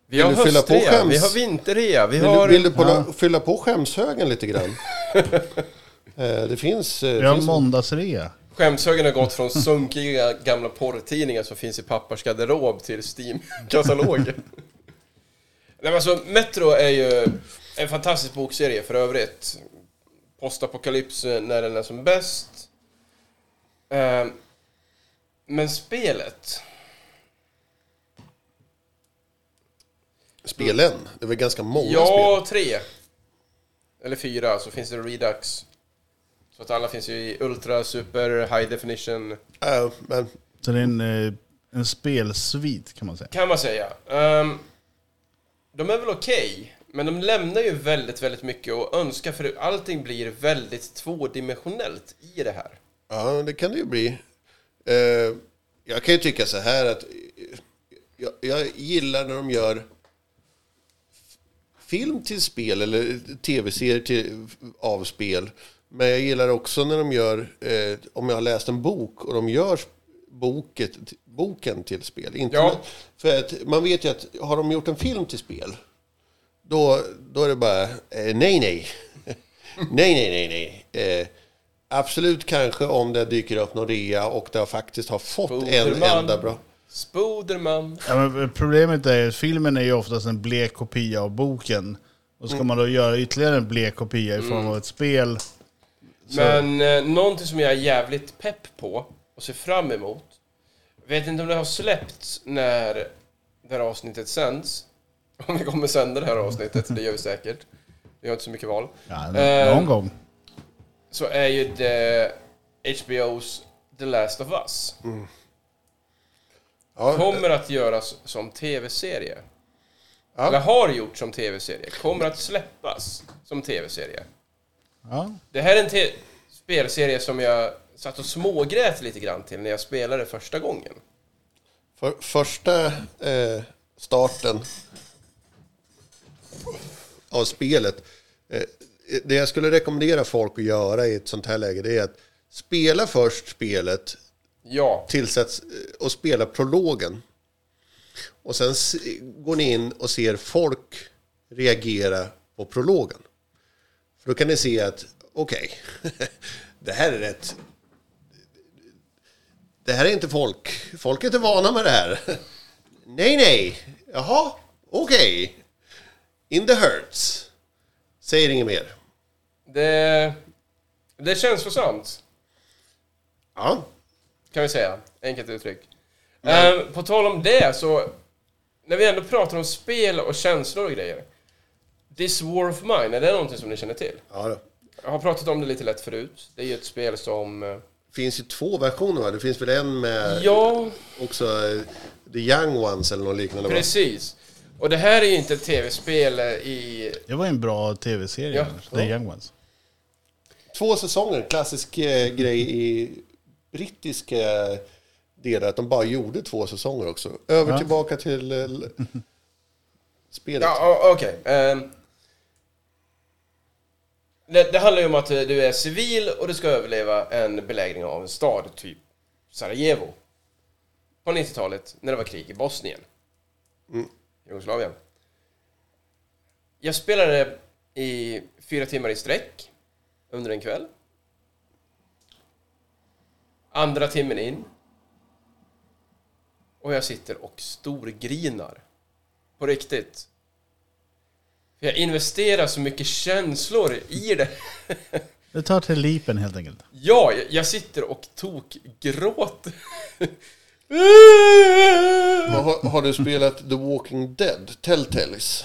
Vi har Vill du fylla på höstrea, skäms? vi har vinterrea, vi vill, har... du, vill du på, Ja. fylla på skämshögen lite grann? eh, det finns... Eh, Vi har finns måndagsrea. Skämshögen har gått från sunkiga gamla porrtidningar som finns i pappas garderob till Steam-kataloger. Nej men alltså, Metro är ju en fantastisk bokserie för övrigt. Postapokalyps eh, när den är som bäst. Eh, Men spelet... spelen. Det är väl ganska många Ja, tre. Eller fyra, så finns det Redux. Så att alla finns ju i Ultra, Super, High Definition. spel. Äh, men Så det är en, eh, en spelsvit kan man säga. Kan man säga. Ehm, de är väl okej, men de lämnar ju väldigt, väldigt mycket och önskar för allting blir väldigt tvådimensionellt i det här. Ja, det kan det ju bli. Eh, jag kan ju tycka så här att jag, jag gillar när de gör film till spel eller tv-serier till, av spel. Men jag gillar också när de gör, eh, om jag har läst en bok och de gör boket, boken till spel. Inte Ja. För att man vet ju att har de gjort en film till spel, då, då är det bara eh, nej, nej. nej, nej, nej, nej. Eh, absolut kanske om det dyker upp någon rea och det faktiskt har fått en Foderman. enda bra. Spoderman. Ja, men problemet är att filmen är ju oftast en blek kopia av boken. Och ska man då göra ytterligare en blek kopia i form av ett spel. Så- Men eh, någonting som jag är jävligt pepp på och ser fram emot. Vet inte om det har släppts när det här avsnittet sänds. Om vi kommer sända det här avsnittet, det gör vi säkert. Vi har inte så mycket val. Ja, Eh, någon gång. så är ju det HBO's The Last of Us. Ja, Kommer att göras som tv-serie. Ja. eller har gjort som tv-serie, kommer att släppas som tv-serie. Ja. Det här är en te- spelserie som jag satt och smågrät lite grann till när jag spelade första gången. För, första eh, starten av spelet. Eh, det jag skulle rekommendera folk att göra i ett sånt här läge det är att spela först spelet Ja, tillsätts eh, och spela prologen. Och sen går ni in och ser folk reagera på prologen. Då kan ni se att, okej, det här är rätt... Det här är inte folk. Folk är inte vana med det här. nej, nej. Jaha, okej. In the hurts. Säger inget mer. det, det känns för sant, Ja, kan vi säga. Enkelt uttryck. Eh, på tal om det så, när vi ändå pratar om spel och känslor och grejer. This War of Mine, är det någonting som ni känner till? ja då. Jag har pratat om det lite lätt förut. Det är ju ett spel som... eh, Det finns ju två versioner va? Det finns väl en med Ja, också eh, The Young Ones eller något liknande va? precis. Och det här är ju inte ett tv-spel eh, i... Det var en bra tv-serie, Ja. The Young Ones. Två säsonger, klassisk eh, grej i brittiska delar, att de bara gjorde två säsonger också. Över Ja. tillbaka till eh, spelet. Ja, okej. Ehm. Det, det handlar ju om att du är civil och du ska överleva en belägring av en stad, typ Sarajevo. På 90-talet, när det var krig i Bosnien. Jugoslavien. Jag spelade i fyra timmar i sträck under en kväll. Andra timmen in. Och jag sitter och storgrinar. På riktigt. För jag investerar så mycket känslor i det. Det tar till lipen helt enkelt. Ja, jag- jag sitter och tok gråter. Vad Har, har du spelat The Walking Dead, Telltales?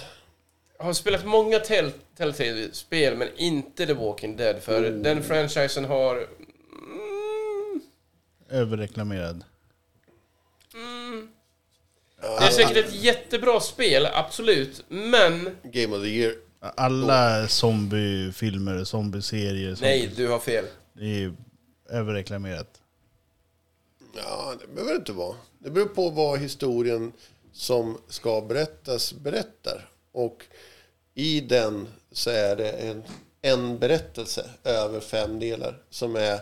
Jag har spelat många Tell- Telltale-spel, men inte The Walking Dead. För den franchisen har... Mm, Överreklamerad. Det är säkert ett jättebra spel, absolut. Men... Game of the Year. Alla zombiefilmer, zombieserier, zombie- Nej, du har fel. det är överreklamerat. Ja, det behöver det inte vara. Det beror på vad historien som ska berättas berättar. Och i den så är det en, en berättelse över fem delar som är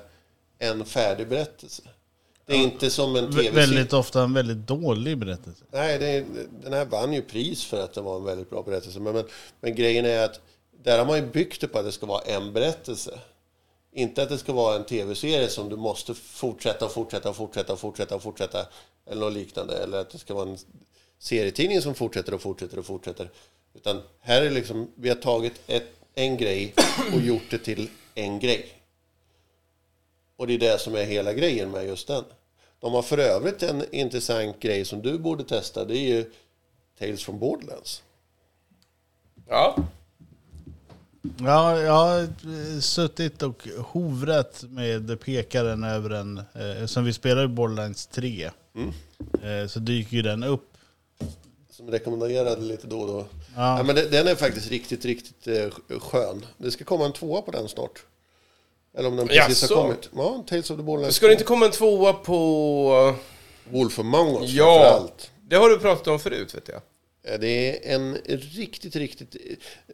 en färdig berättelse. Det är inte som en tv-serie. väldigt ofta en väldigt dålig berättelse. Nej, det, den här vann ju pris för att det var en väldigt bra berättelse. Men, men, men grejen är att där har man ju byggt det på att det ska vara en berättelse. Inte att det ska vara en tv-serie som du måste fortsätta och fortsätta och fortsätta och fortsätta och fortsätta. Eller något liknande. Eller att det ska vara en serietidning som fortsätter och fortsätter och fortsätter. Utan här är liksom, vi har tagit ett, en grej och gjort det till en grej. Och det är det som är hela grejen med just den. De har för övrigt en intressant grej som du borde testa. Det är ju Tales from Borderlands. Ja. Ja, jag har eh, suttit och hovrat med pekaren över en, eh, som vi spelar i Borderlands 3. Eh, så dyker ju den upp. Som rekommenderade lite då och då. Ja. Ja. men den är faktiskt riktigt, riktigt eh, skön. Det ska komma en tvåa på den snart. Eller om den precis Jaså? har kommit. Ja, Tales of the Borderlands Ska det inte komma en tvåa på... Wolf Among Us Ja, framförallt. det har du pratat om förut, vet jag. Ja, Det är en riktigt, riktigt...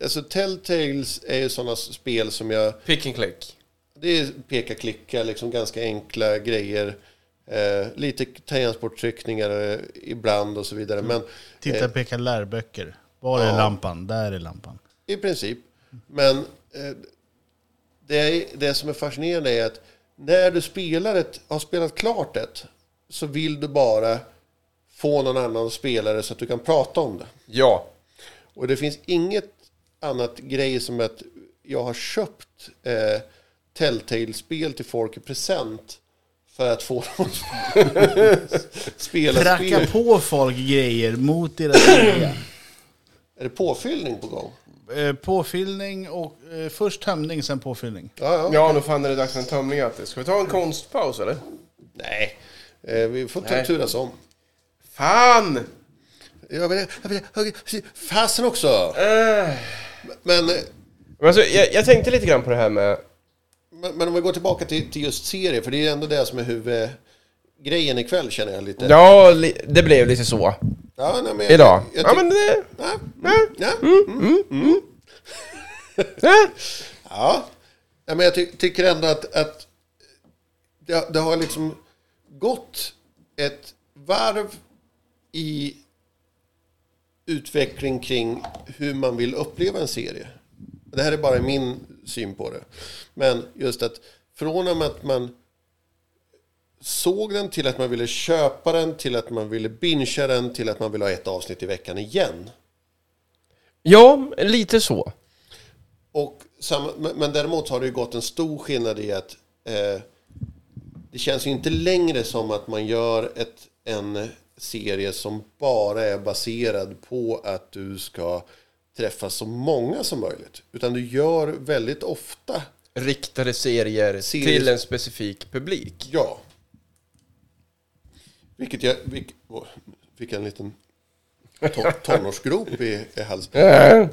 Alltså Telltales är ju sådana spel som jag... Pick and click. Det är peka klicka, liksom ganska enkla grejer. Eh, lite tangentborttryckningar eh, ibland och så vidare. Men Titta, peka lärböcker. Var är Ja. lampan? Där är lampan. i princip. Men eh, det, är, det som är fascinerande är att när du spelar ett, har spelat klart ett så vill du bara få någon annan spelare så att du kan prata om det. Ja. Och det finns inget annat grej som att jag har köpt eh, Telltale-spel till folk i present för att få dem att spela Pracka spel. på folk grejer mot deras vilja. Är det påfyllning på gång? Eh, Påfyllning och eh, först tömning, sen påfyllning. Ja, ja. Ja, nu fan är det dags för en tömning. Ska vi ta en konstpaus eller? Nej, eh, vi får ta Nej. turas om. Fan! Jag vill, jag vill, jag vill, fasen också! Äh. Men, Men Alltså, jag, jag tänkte lite grann på det här med... men, men om vi går tillbaka till, till just serier, för det är ändå det som är huvudgrejen ikväll känner jag lite. Ja, det blev lite så. Ja, nej, men jag- Idag. Jag, Ja, tyck- men det... ja, Ja. ja, Ja. ja. Ja, men jag ty tycker ändå att, att det, det har liksom gått ett varv i utveckling kring hur man vill uppleva en serie. Det här är bara min syn på det. Men just att från att man såg den till att man ville köpa den, till att man ville bingea den, till att man ville ha ett avsnitt i veckan igen. ja, lite så. Och men däremot har det ju gått en stor skillnad i att eh, det känns ju inte längre som att man gör ett, en serie som bara är baserad på att du ska träffa så många som möjligt. Utan du gör väldigt ofta, Riktade serier Serier- till en specifik publik. ja. Vilket jag vilk, åh, fick en liten to, tonårsgrop i, i halsen. Äh.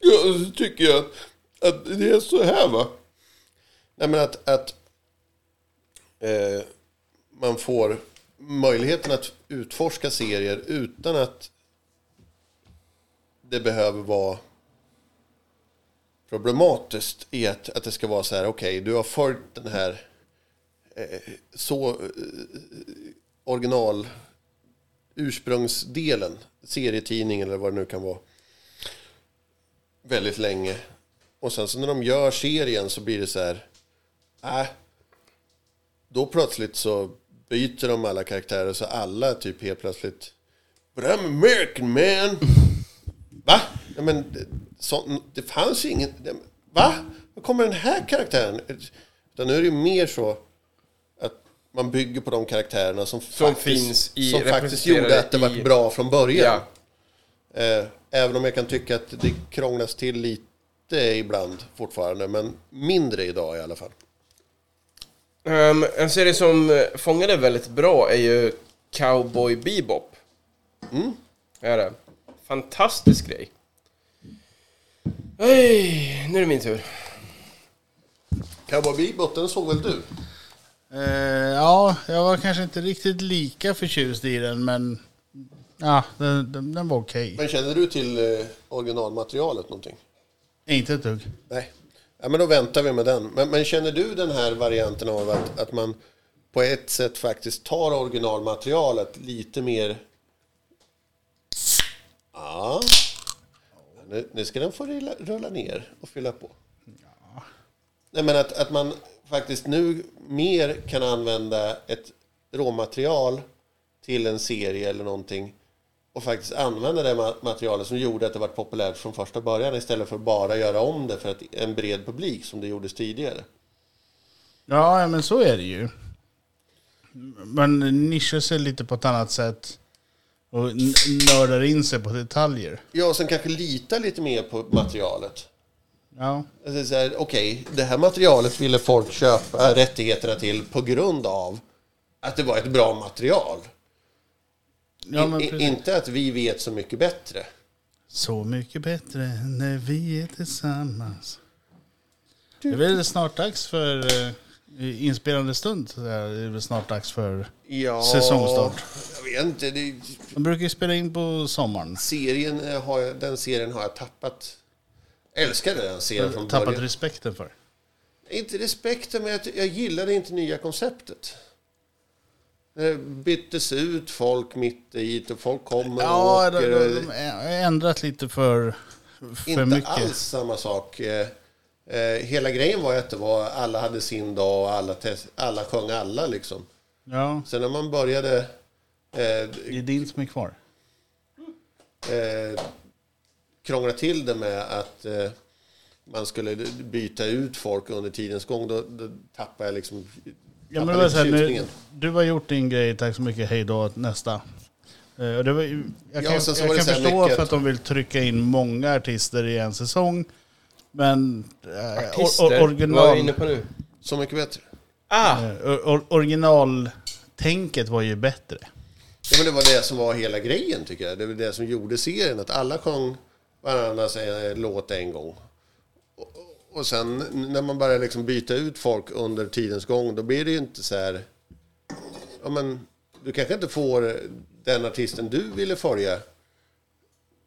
Ja, så tycker jag att, att det är så här va. Nej men att, att eh, man får möjligheten att utforska serier utan att det behöver vara problematiskt i att, att det ska vara så här, okej, du har följt den här eh, så eh, original ursprungsdelen, serietidning eller vad det nu kan vara, väldigt länge. Och sen så när de gör serien så blir det så här, äh, då plötsligt så byter de alla karaktärer så alla typ helt plötsligt, but I'm American man. Va? Ja, men det, så, det fanns ju ingen, va? Var kommer den här karaktären? Utan nu är det ju mer så man bygger på de karaktärerna som, Som faktiskt, finns i- som faktiskt gjorde att det var i- bra från början. Ja. Eh, även om jag kan tycka att det krånglas till lite ibland fortfarande. Men mindre idag i alla fall. Ehm, en serie som eh, fångade väldigt bra är ju Cowboy Bebop. Mm. Är det. Fantastisk grej. Hej, nu är det min tur. Cowboy Bebop, den såg väl du? Eh, ja, jag var kanske inte riktigt lika förtjust i den, men ja, den, den, den var okej. Men känner du till eh, originalmaterialet någonting? Inte ett dugg. Nej. Ja, men då väntar vi med den. Men, men känner du den här varianten av att, att man på ett sätt faktiskt tar originalmaterialet lite mer... Ja. Nu, nu ska den få rulla, rulla ner och fylla på. Nej, men att, att man faktiskt nu mer kan använda ett råmaterial till en serie eller någonting och faktiskt använda det ma- materialet som gjorde att det var populärt från första början istället för att bara göra om det för en bred publik som det gjordes tidigare. Ja, men så är det ju. Man nischar sig lite på ett annat sätt och nördar in sig på detaljer. Ja, och sen kanske lita lite mer på materialet. Ja, Alltså Okej, det här materialet ville folk köpa rättigheterna till på grund av att det var ett bra material. ja men I, inte att vi vet så mycket bättre. Så mycket bättre när vi är tillsammans. Det är väl snart dags för eh, inspelande stund. Så är det väl snart dags för... Ja, Säsongstart. Jag vet inte. Det, De brukar ju spela in på sommaren. serien eh, har jag, den serien har jag tappat. Älskade den serien från Tappat början. respekten för. Inte respekten, men jag, jag gillade inte nya konceptet. Det byttes ut folk mitt i och folk kommer Ja, och de, åker. de, de har ändrat lite för, för inte mycket. alls samma sak. Eh, eh, hela grejen var ju att det var, alla hade sin dag och alla, test, alla sjöng alla liksom. Ja, Sen när man började eh, det är din som är kvar. eh, krångla till det med att eh, man skulle byta ut folk under tidens gång, då, då tappade jag liksom Ja, men det var så här, nu, du har gjort din grej, tack så mycket, hej då, nästa. Eh, och det var, jag Ja, kan, sen så jag var det kan så förstå mycket för att- de vill trycka in många artister i en säsong. Men eh, Artister, or, or, vad är original, jag inne på nu? Så mycket bättre. Ah! eh, or, originaltänket var ju bättre. Ja, men det var det som var hela grejen tycker jag. Det var det som gjorde serien. Att alla sjöng varandras eh, låt en gång. Och, och sen när man börjar liksom byta ut folk under tidens gång, då blir det ju inte så här... Ja, men du kanske inte får den artisten du ville följa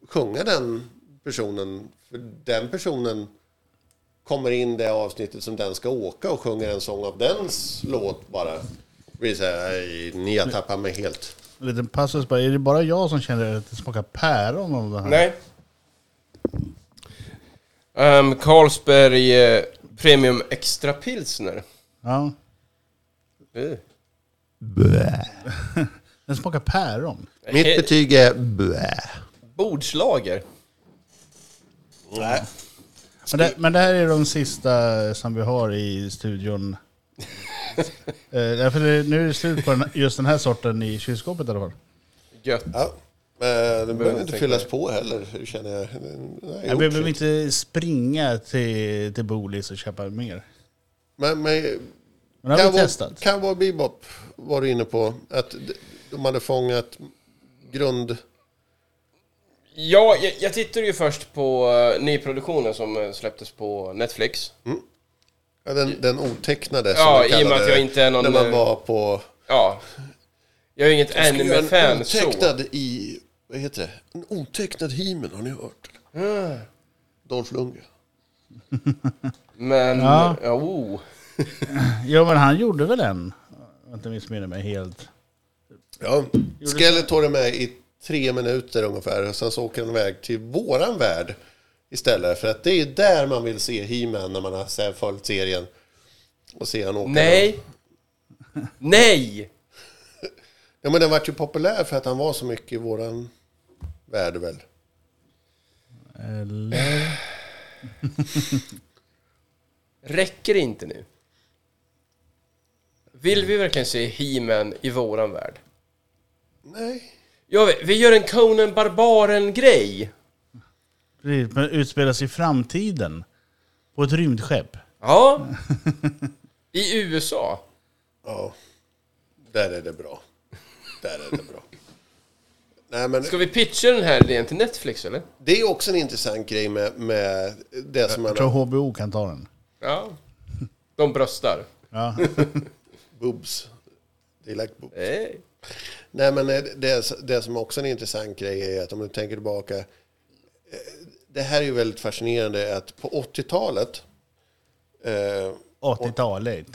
sjunga den personen. För den personen kommer in det avsnittet som den ska åka och sjunger en sång av dens låt bara. Det blir så här, "Aj, ni har tappat mig helt. En liten passus bara. Är det bara jag som känner att det smakar päron av det här? Nej. Um, Carlsberg eh, Premium Extra Pilsner. Ja. Uh. Den smakar päron. Mitt He- betyg är blä. Bordslager. Nej. Men det, men det här är de sista som vi har i studion. eh, därför det, nu är det slut på den, just den här sorten i kylskåpet i alla fall. Gött. Ja. Men det behöver inte fyllas på heller, känner jag. Nej, Jag behöver inte springa till, till Bolis och köpa mer. Men, men Men har vi Cowboy, testat. Cowboy Bebop var du inne på. Att de hade fångat grund... Ja, jag, jag tittade ju först på uh, nyproduktionen som eh, släpptes på Netflix. Ja, den, den otecknade Ja, man i och med att jag inte är någon, När man eh, var på... Ja. Jag är ju inget anime-fan så. otecknad i... Vad heter det? En otecknad He-Man, har ni hört? Mm. Dolph Lundgren. Men, Ja. ja. oh. Jo men han gjorde väl en? Jag inte missminner mig helt. Ja, Skeletor är med i tre minuter ungefär. Och sen så åker han iväg till våran värld istället. För att det är där man vill se He-Man när man har följt serien. Och se han åka. Nej! Nej! Ja, men den vart ju populär för att han var så mycket i våran värld väl. Eller? Räcker det inte nu? Vill vi verkligen se He-Man i våran värld? Nej. Ja, vi- vi gör en Conan Barbaren-grej. Precis, men utspelas i framtiden. På ett rymdskepp. Ja. I USA. Ja. Där är det bra. Där är det bra. Nej, men Ska vi pitcha den här idén till Netflix eller? det är också en intressant grej med, med det som Jag man tror HBO kan ta den. Ja. De bröstar. Ja. boobs. They like boobs. Nej. Nej, men det, det, det som också är en intressant grej är att om du tänker tillbaka. eh, Det här är ju väldigt fascinerande att på 80-talet eh, 80-talet.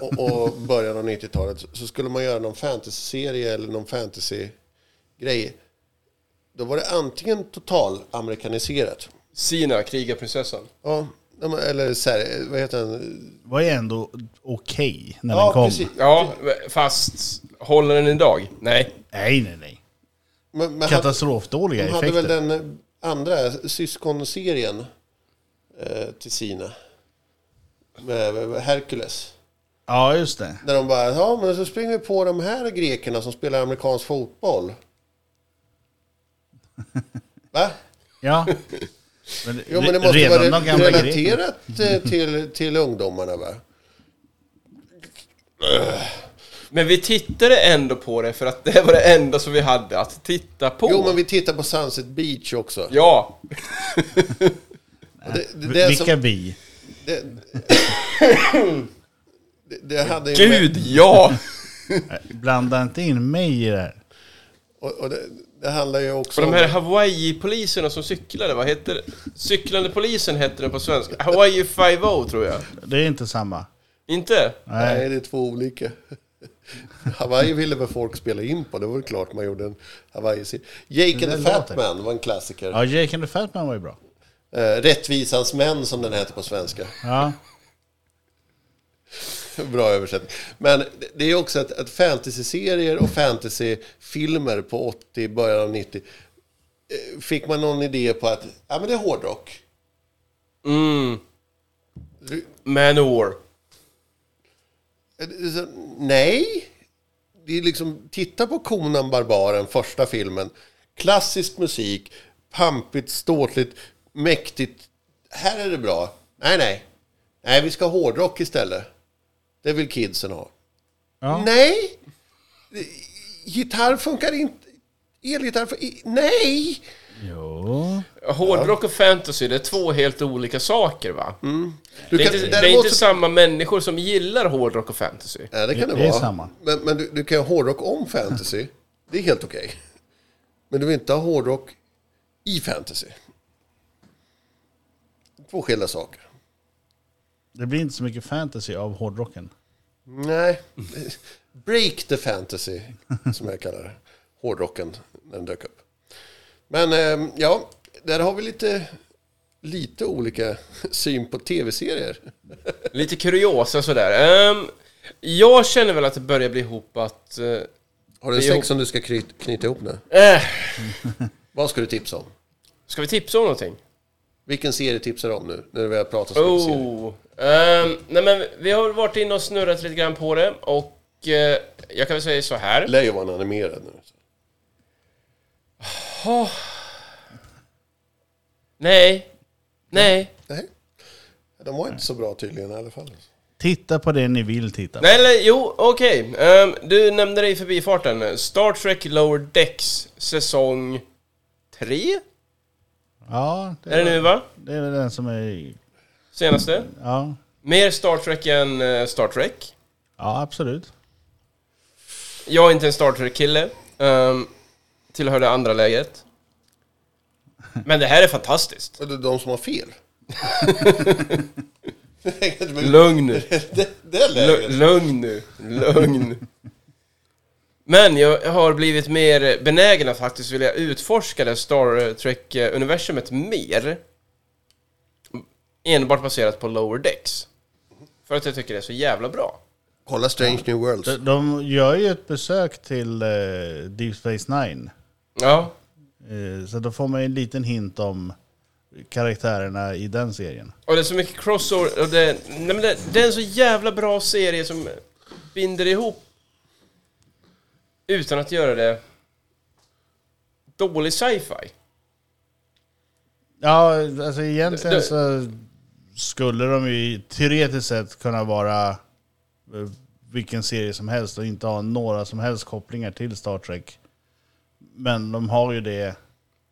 och, och början av 90-talet så skulle man göra någon fantasy-serie eller någon fantasy-grej. Då var det antingen total amerikaniserat. Sina, krigarprinsessan. Ja, eller så här, vad heter den? var ju ändå okej när Ja, den kom. precis. Ja, fast håller den idag? Nej. Nej, nej, nej. Men, men hade, Katastrofdåliga de hade effekter. väl den andra syskonserien eh, till sina. Med, med Hercules. Ja, just det. Där de bara, ja men så springer vi på de här grekerna som spelar amerikansk fotboll. Va? Ja. Men, Jo men det måste redan vara de gamla grekerna. relaterat eh, till, till ungdomarna va? Men vi tittade ändå på det för att det var det enda som vi hade att titta på. Jo men vi tittar på Sunset Beach också. Ja. Det, det, det, Vilka som, vi? det, det, det hade med- Gud, ja! Blanda inte in mig i det här. Och, och det, det handlar ju också Och de här Hawaii-poliserna som cyklade, vad heter det? Cyklande polisen hette den på svenska. Hawaii 5 tror jag. Det är inte samma. Inte? Nej. Nej, det är två olika. Hawaii ville väl folk spela in på, det var väl klart man gjorde en hawaii Jake and the låter. Fat Man var en klassiker. Ja, Jake and the Fat Man var ju bra. Eh, Rättvisans män som den heter på svenska. Ja. Bra översättning. Men det- är också att, att fantasy-serier och fantasyfilmer på 80, början av 90 eh, fick man någon idé på att ja, men det är hårdrock. Mm. Manowar. Nej. Det är liksom, titta på Conan Barbaren, första filmen. Klassisk musik, pampigt, ståtligt, mäktigt. Här är det bra. Nej, nej. Nej, vi ska ha hårdrock istället. Det vill kidsen ha. Ja. Nej! gitarr funkar inte. Elgitarr, fun- i- nej! Jo. Hårdrock och fantasy, det är två helt olika saker va? Du Det är, kan- inte, det är inte så- samma människor som gillar hårdrock och fantasy. Ja, det kan det, Det är vara. samma. Men, men du, du kan ha hårdrock om fantasy. Det är helt okej. Men du vill inte ha hårdrock i fantasy. Två skilda saker. Det blir inte så mycket fantasy av hårdrocken. Nej. Break the fantasy, som jag kallar det. Hårdrocken, när den dök upp. Men ehm, ja, där har vi lite, lite olika syn på tv-serier. Lite kuriosa sådär. Ehm, jag känner väl att det börjar bli ihop att... Uh, Har du en sex som du ska kny- knyta ihop nu? äh, Vad ska du tipsa om? ska vi tipsa om någonting? Vilken serie tipsar du om nu? När vi har pratat så mycket serier. Oh. Ehm, nej men vi har varit inne och snurrat lite grann på det och eh, jag kan väl säga så här. Lär ju vara animerad nu. Nej. Nej. Nej. De var inte så bra tydligen i alla fall. Titta på det ni vill titta på. Nej, eller jo, okej. Ehm, du nämnde det i förbifarten. Star Trek Lower Decks säsong 3? Ja, det Är det nu va? det är väl den som är... Senaste? Ja, Mer Star Trek än eh, Star Trek. ja absolut. Jag är inte en Star Trek-kille. Um, tillhör det andra läget. Men det här är fantastiskt. Och det är de som har fel. Lugn nu. det, det är läget. Lugn nu. Lugn. Men jag har blivit mer benägen att faktiskt vilja utforska det Star Trek-universumet mer. Enbart baserat på Lower Decks. För att jag tycker det är så jävla bra. Kolla Strange New Worlds. De, de gör ju ett besök till eh, Deep Space Nine. Ja, Eh, så då får man ju en liten hint om karaktärerna i den serien. och det är så mycket crossover. Och det, nej men det, det är en så jävla bra serie som binder ihop utan att göra det dålig sci-fi. Ja, alltså egentligen så skulle de ju teoretiskt sett kunna vara eh, vilken serie som helst och inte ha några som helst kopplingar till Star Trek. Men de har ju det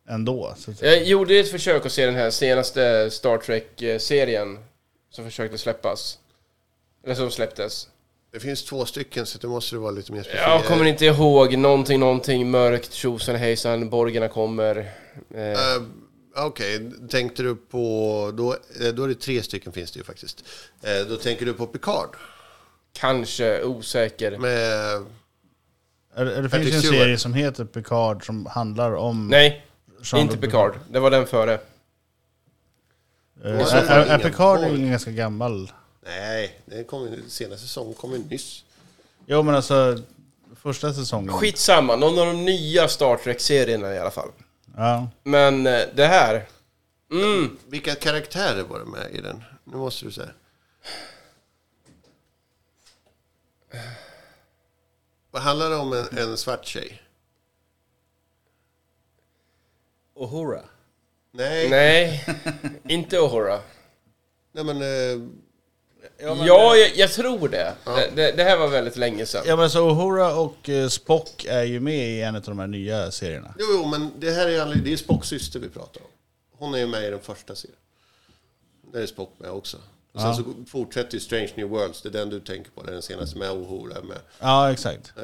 ändå. Så Jag gjorde ett försök att se den här senaste Star Trek-serien som försökte släppas. Eller som släpptes. Det finns två stycken så det måste vara lite mer specifikt. Jag kommer inte ihåg någonting, någonting mörkt, tjosan hejsan, borgarna kommer. Eh, Eh, Okej, tänkte du på... Då, eh, då är det tre stycken finns det ju faktiskt. Eh, då tänker du på Picard. kanske, osäker. Med... det, det finns ju en Stewart. serie som heter Picard som handlar om... Nej, inte Picard. Det var den före. Så är, det är, är Picard ju ganska gammal. Nej, den kom, senaste säsongen kom ju nyss. Jo men alltså, första säsongen. Skitsamma, någon av de nya Star Trek-serierna i alla fall. Ja. Men eh, det här... Mm, Vilka karaktärer var det med i den? Nu måste du säga. Vad handlar det om en, en svart tjej? Uhura. Nej, nej. nej, inte Ohora. men... Eh, Ja, jag, jag tror det. Det, det. det här var väldigt länge sedan. Ja men så Uhura och eh, Spock är ju med i en av de här nya serierna. jo, jo, men det här är, aldrig- det är Spocks syster vi pratar om. Hon är ju med i den första serien. Där är Spock med också. Och sen Ja. så fortsätter ju Strange New Worlds, det är den du tänker på, det är den senaste med Ohora med. Ja exakt. Eh,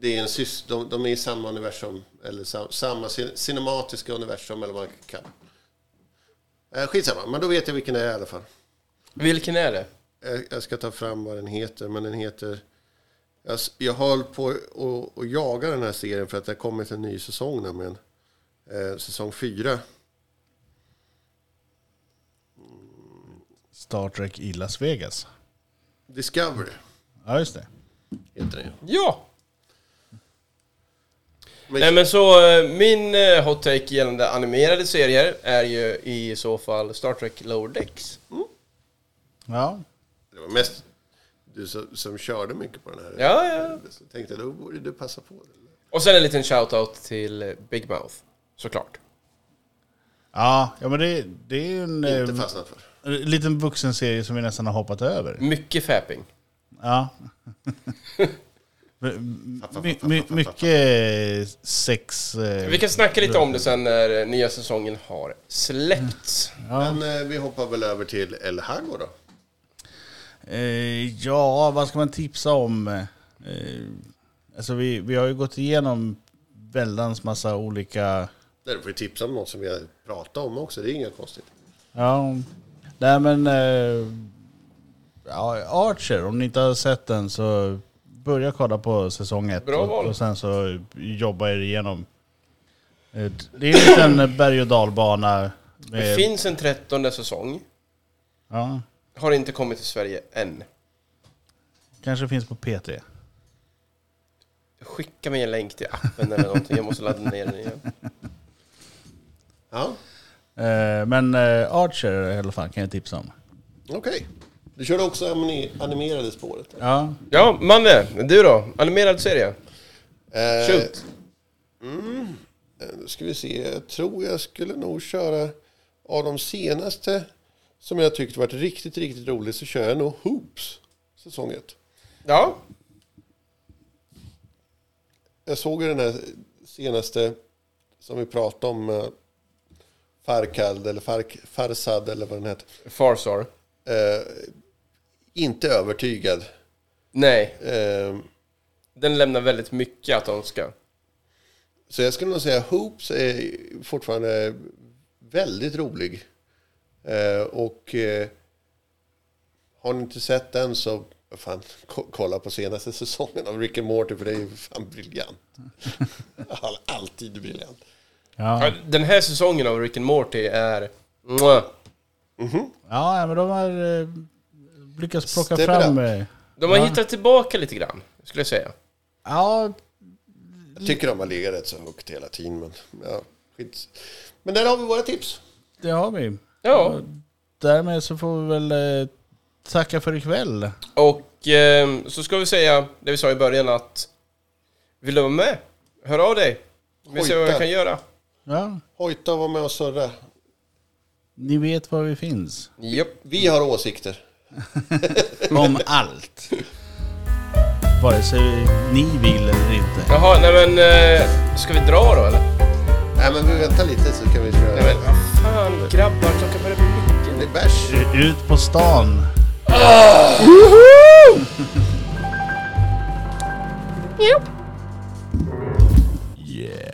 Det är en sys- de, de är i samma universum, eller sam, samma cin- cinematiska universum eller vad man kan kalla det. Eh, Skitsamma, men då vet jag vilken det är i alla fall. Vilken är det? Jag, jag ska ta fram vad den heter, men den heter... Jag, jag höll på att jaga den här serien för att det har kommit en ny säsong nämligen. Eh, säsong fyra. Star Trek i Las Vegas. Discovery Ja just det. heter den. Ja! Men, Nej men så, eh, min eh, hot take gällande animerade serier är ju i så fall Star Trek Lower Decks. Ja. Det var mest du som, som körde mycket på den här. Ja, ja. Så tänkte då borde du passa på. Det. Och sen en liten shout-out till eh, Big Mouth, såklart. Ja, ja men det, det är ju en, Inte eh, fastnat för. en liten vuxenserie som vi nästan har hoppat över. Mycket fapping. Ja. My, my, mycket sex... eh, Vi kan snacka lite om det sen när nya säsongen har släppts. Ja. Men eh, vi hoppar väl över till El Hago då. Eh, ja, vad ska man tipsa om? Eh, alltså vi, vi har ju gått igenom väldans massa olika... Där får vi tipsa om något som vi har pratat om också, det är inget konstigt. Ja, nej men... Eh, ja, Archer, om ni inte har sett den så börja kolla på säsong ett. Bra val. och, och sen så jobba er igenom. Eh, Det är en liten berg och dalbana. Det Med, finns en trettonde säsong. ja, Har inte kommit till Sverige än. kanske finns på P3. Skicka mig en länk till appen eller någonting. Jag måste ladda ner den igen. Ja, Eh, Men eh, Archer i alla fall kan jag tipsa om. okej. Du körde också anime- animerade spåret. Ja, Ja, Manne. Du då? Animerad serie? Eh, Shoot. Eh, Nu ska vi se. Jag tror jag skulle nog köra av de senaste som jag tyckte varit riktigt, riktigt roligt så kör jag nog Hoops säsong 1. Ja. Jag såg ju den här senaste som vi pratade om. eh, Farkad eller Fark, Farsad eller vad den heter. Farsar. Eh, inte övertygad. Nej. Eh, Den lämnar väldigt mycket att önska. så jag skulle nog säga Hoops är fortfarande väldigt rolig. Eh, och eh, har ni inte sett den så fan, ko- kolla på senaste säsongen av Rick and Morty för det är ju fan briljant. All- Alltid briljant. ja. Den här säsongen av Rick and Morty är... Mwah. ja men de har eh, lyckats plocka it fram... De har Ja. hittat tillbaka lite grann, skulle jag säga. Ja, Jag tycker de har legat rätt så högt hela tiden. Men, ja, skit. men där har vi våra tips. det har vi. Ja. Därmed så får vi väl eh, tacka för ikväll. Och eh, så ska vi säga det vi sa i början att... Vill du vara med? Hör av dig. Vi ser vad vi Hojta. kan göra. Ja, Hojta var med och surra. ni vet var vi finns. Japp. Vi har åsikter. Om allt. Vare sig ni vill eller inte. Jaha, nej men... Eh, ska vi dra då eller? Nej men vi väntar lite så kan vi köra. Nej, men vad fan grabbar, klockan börjar bli mycket. Det är bärs. Ut på stan. Ah! Woho! yeah.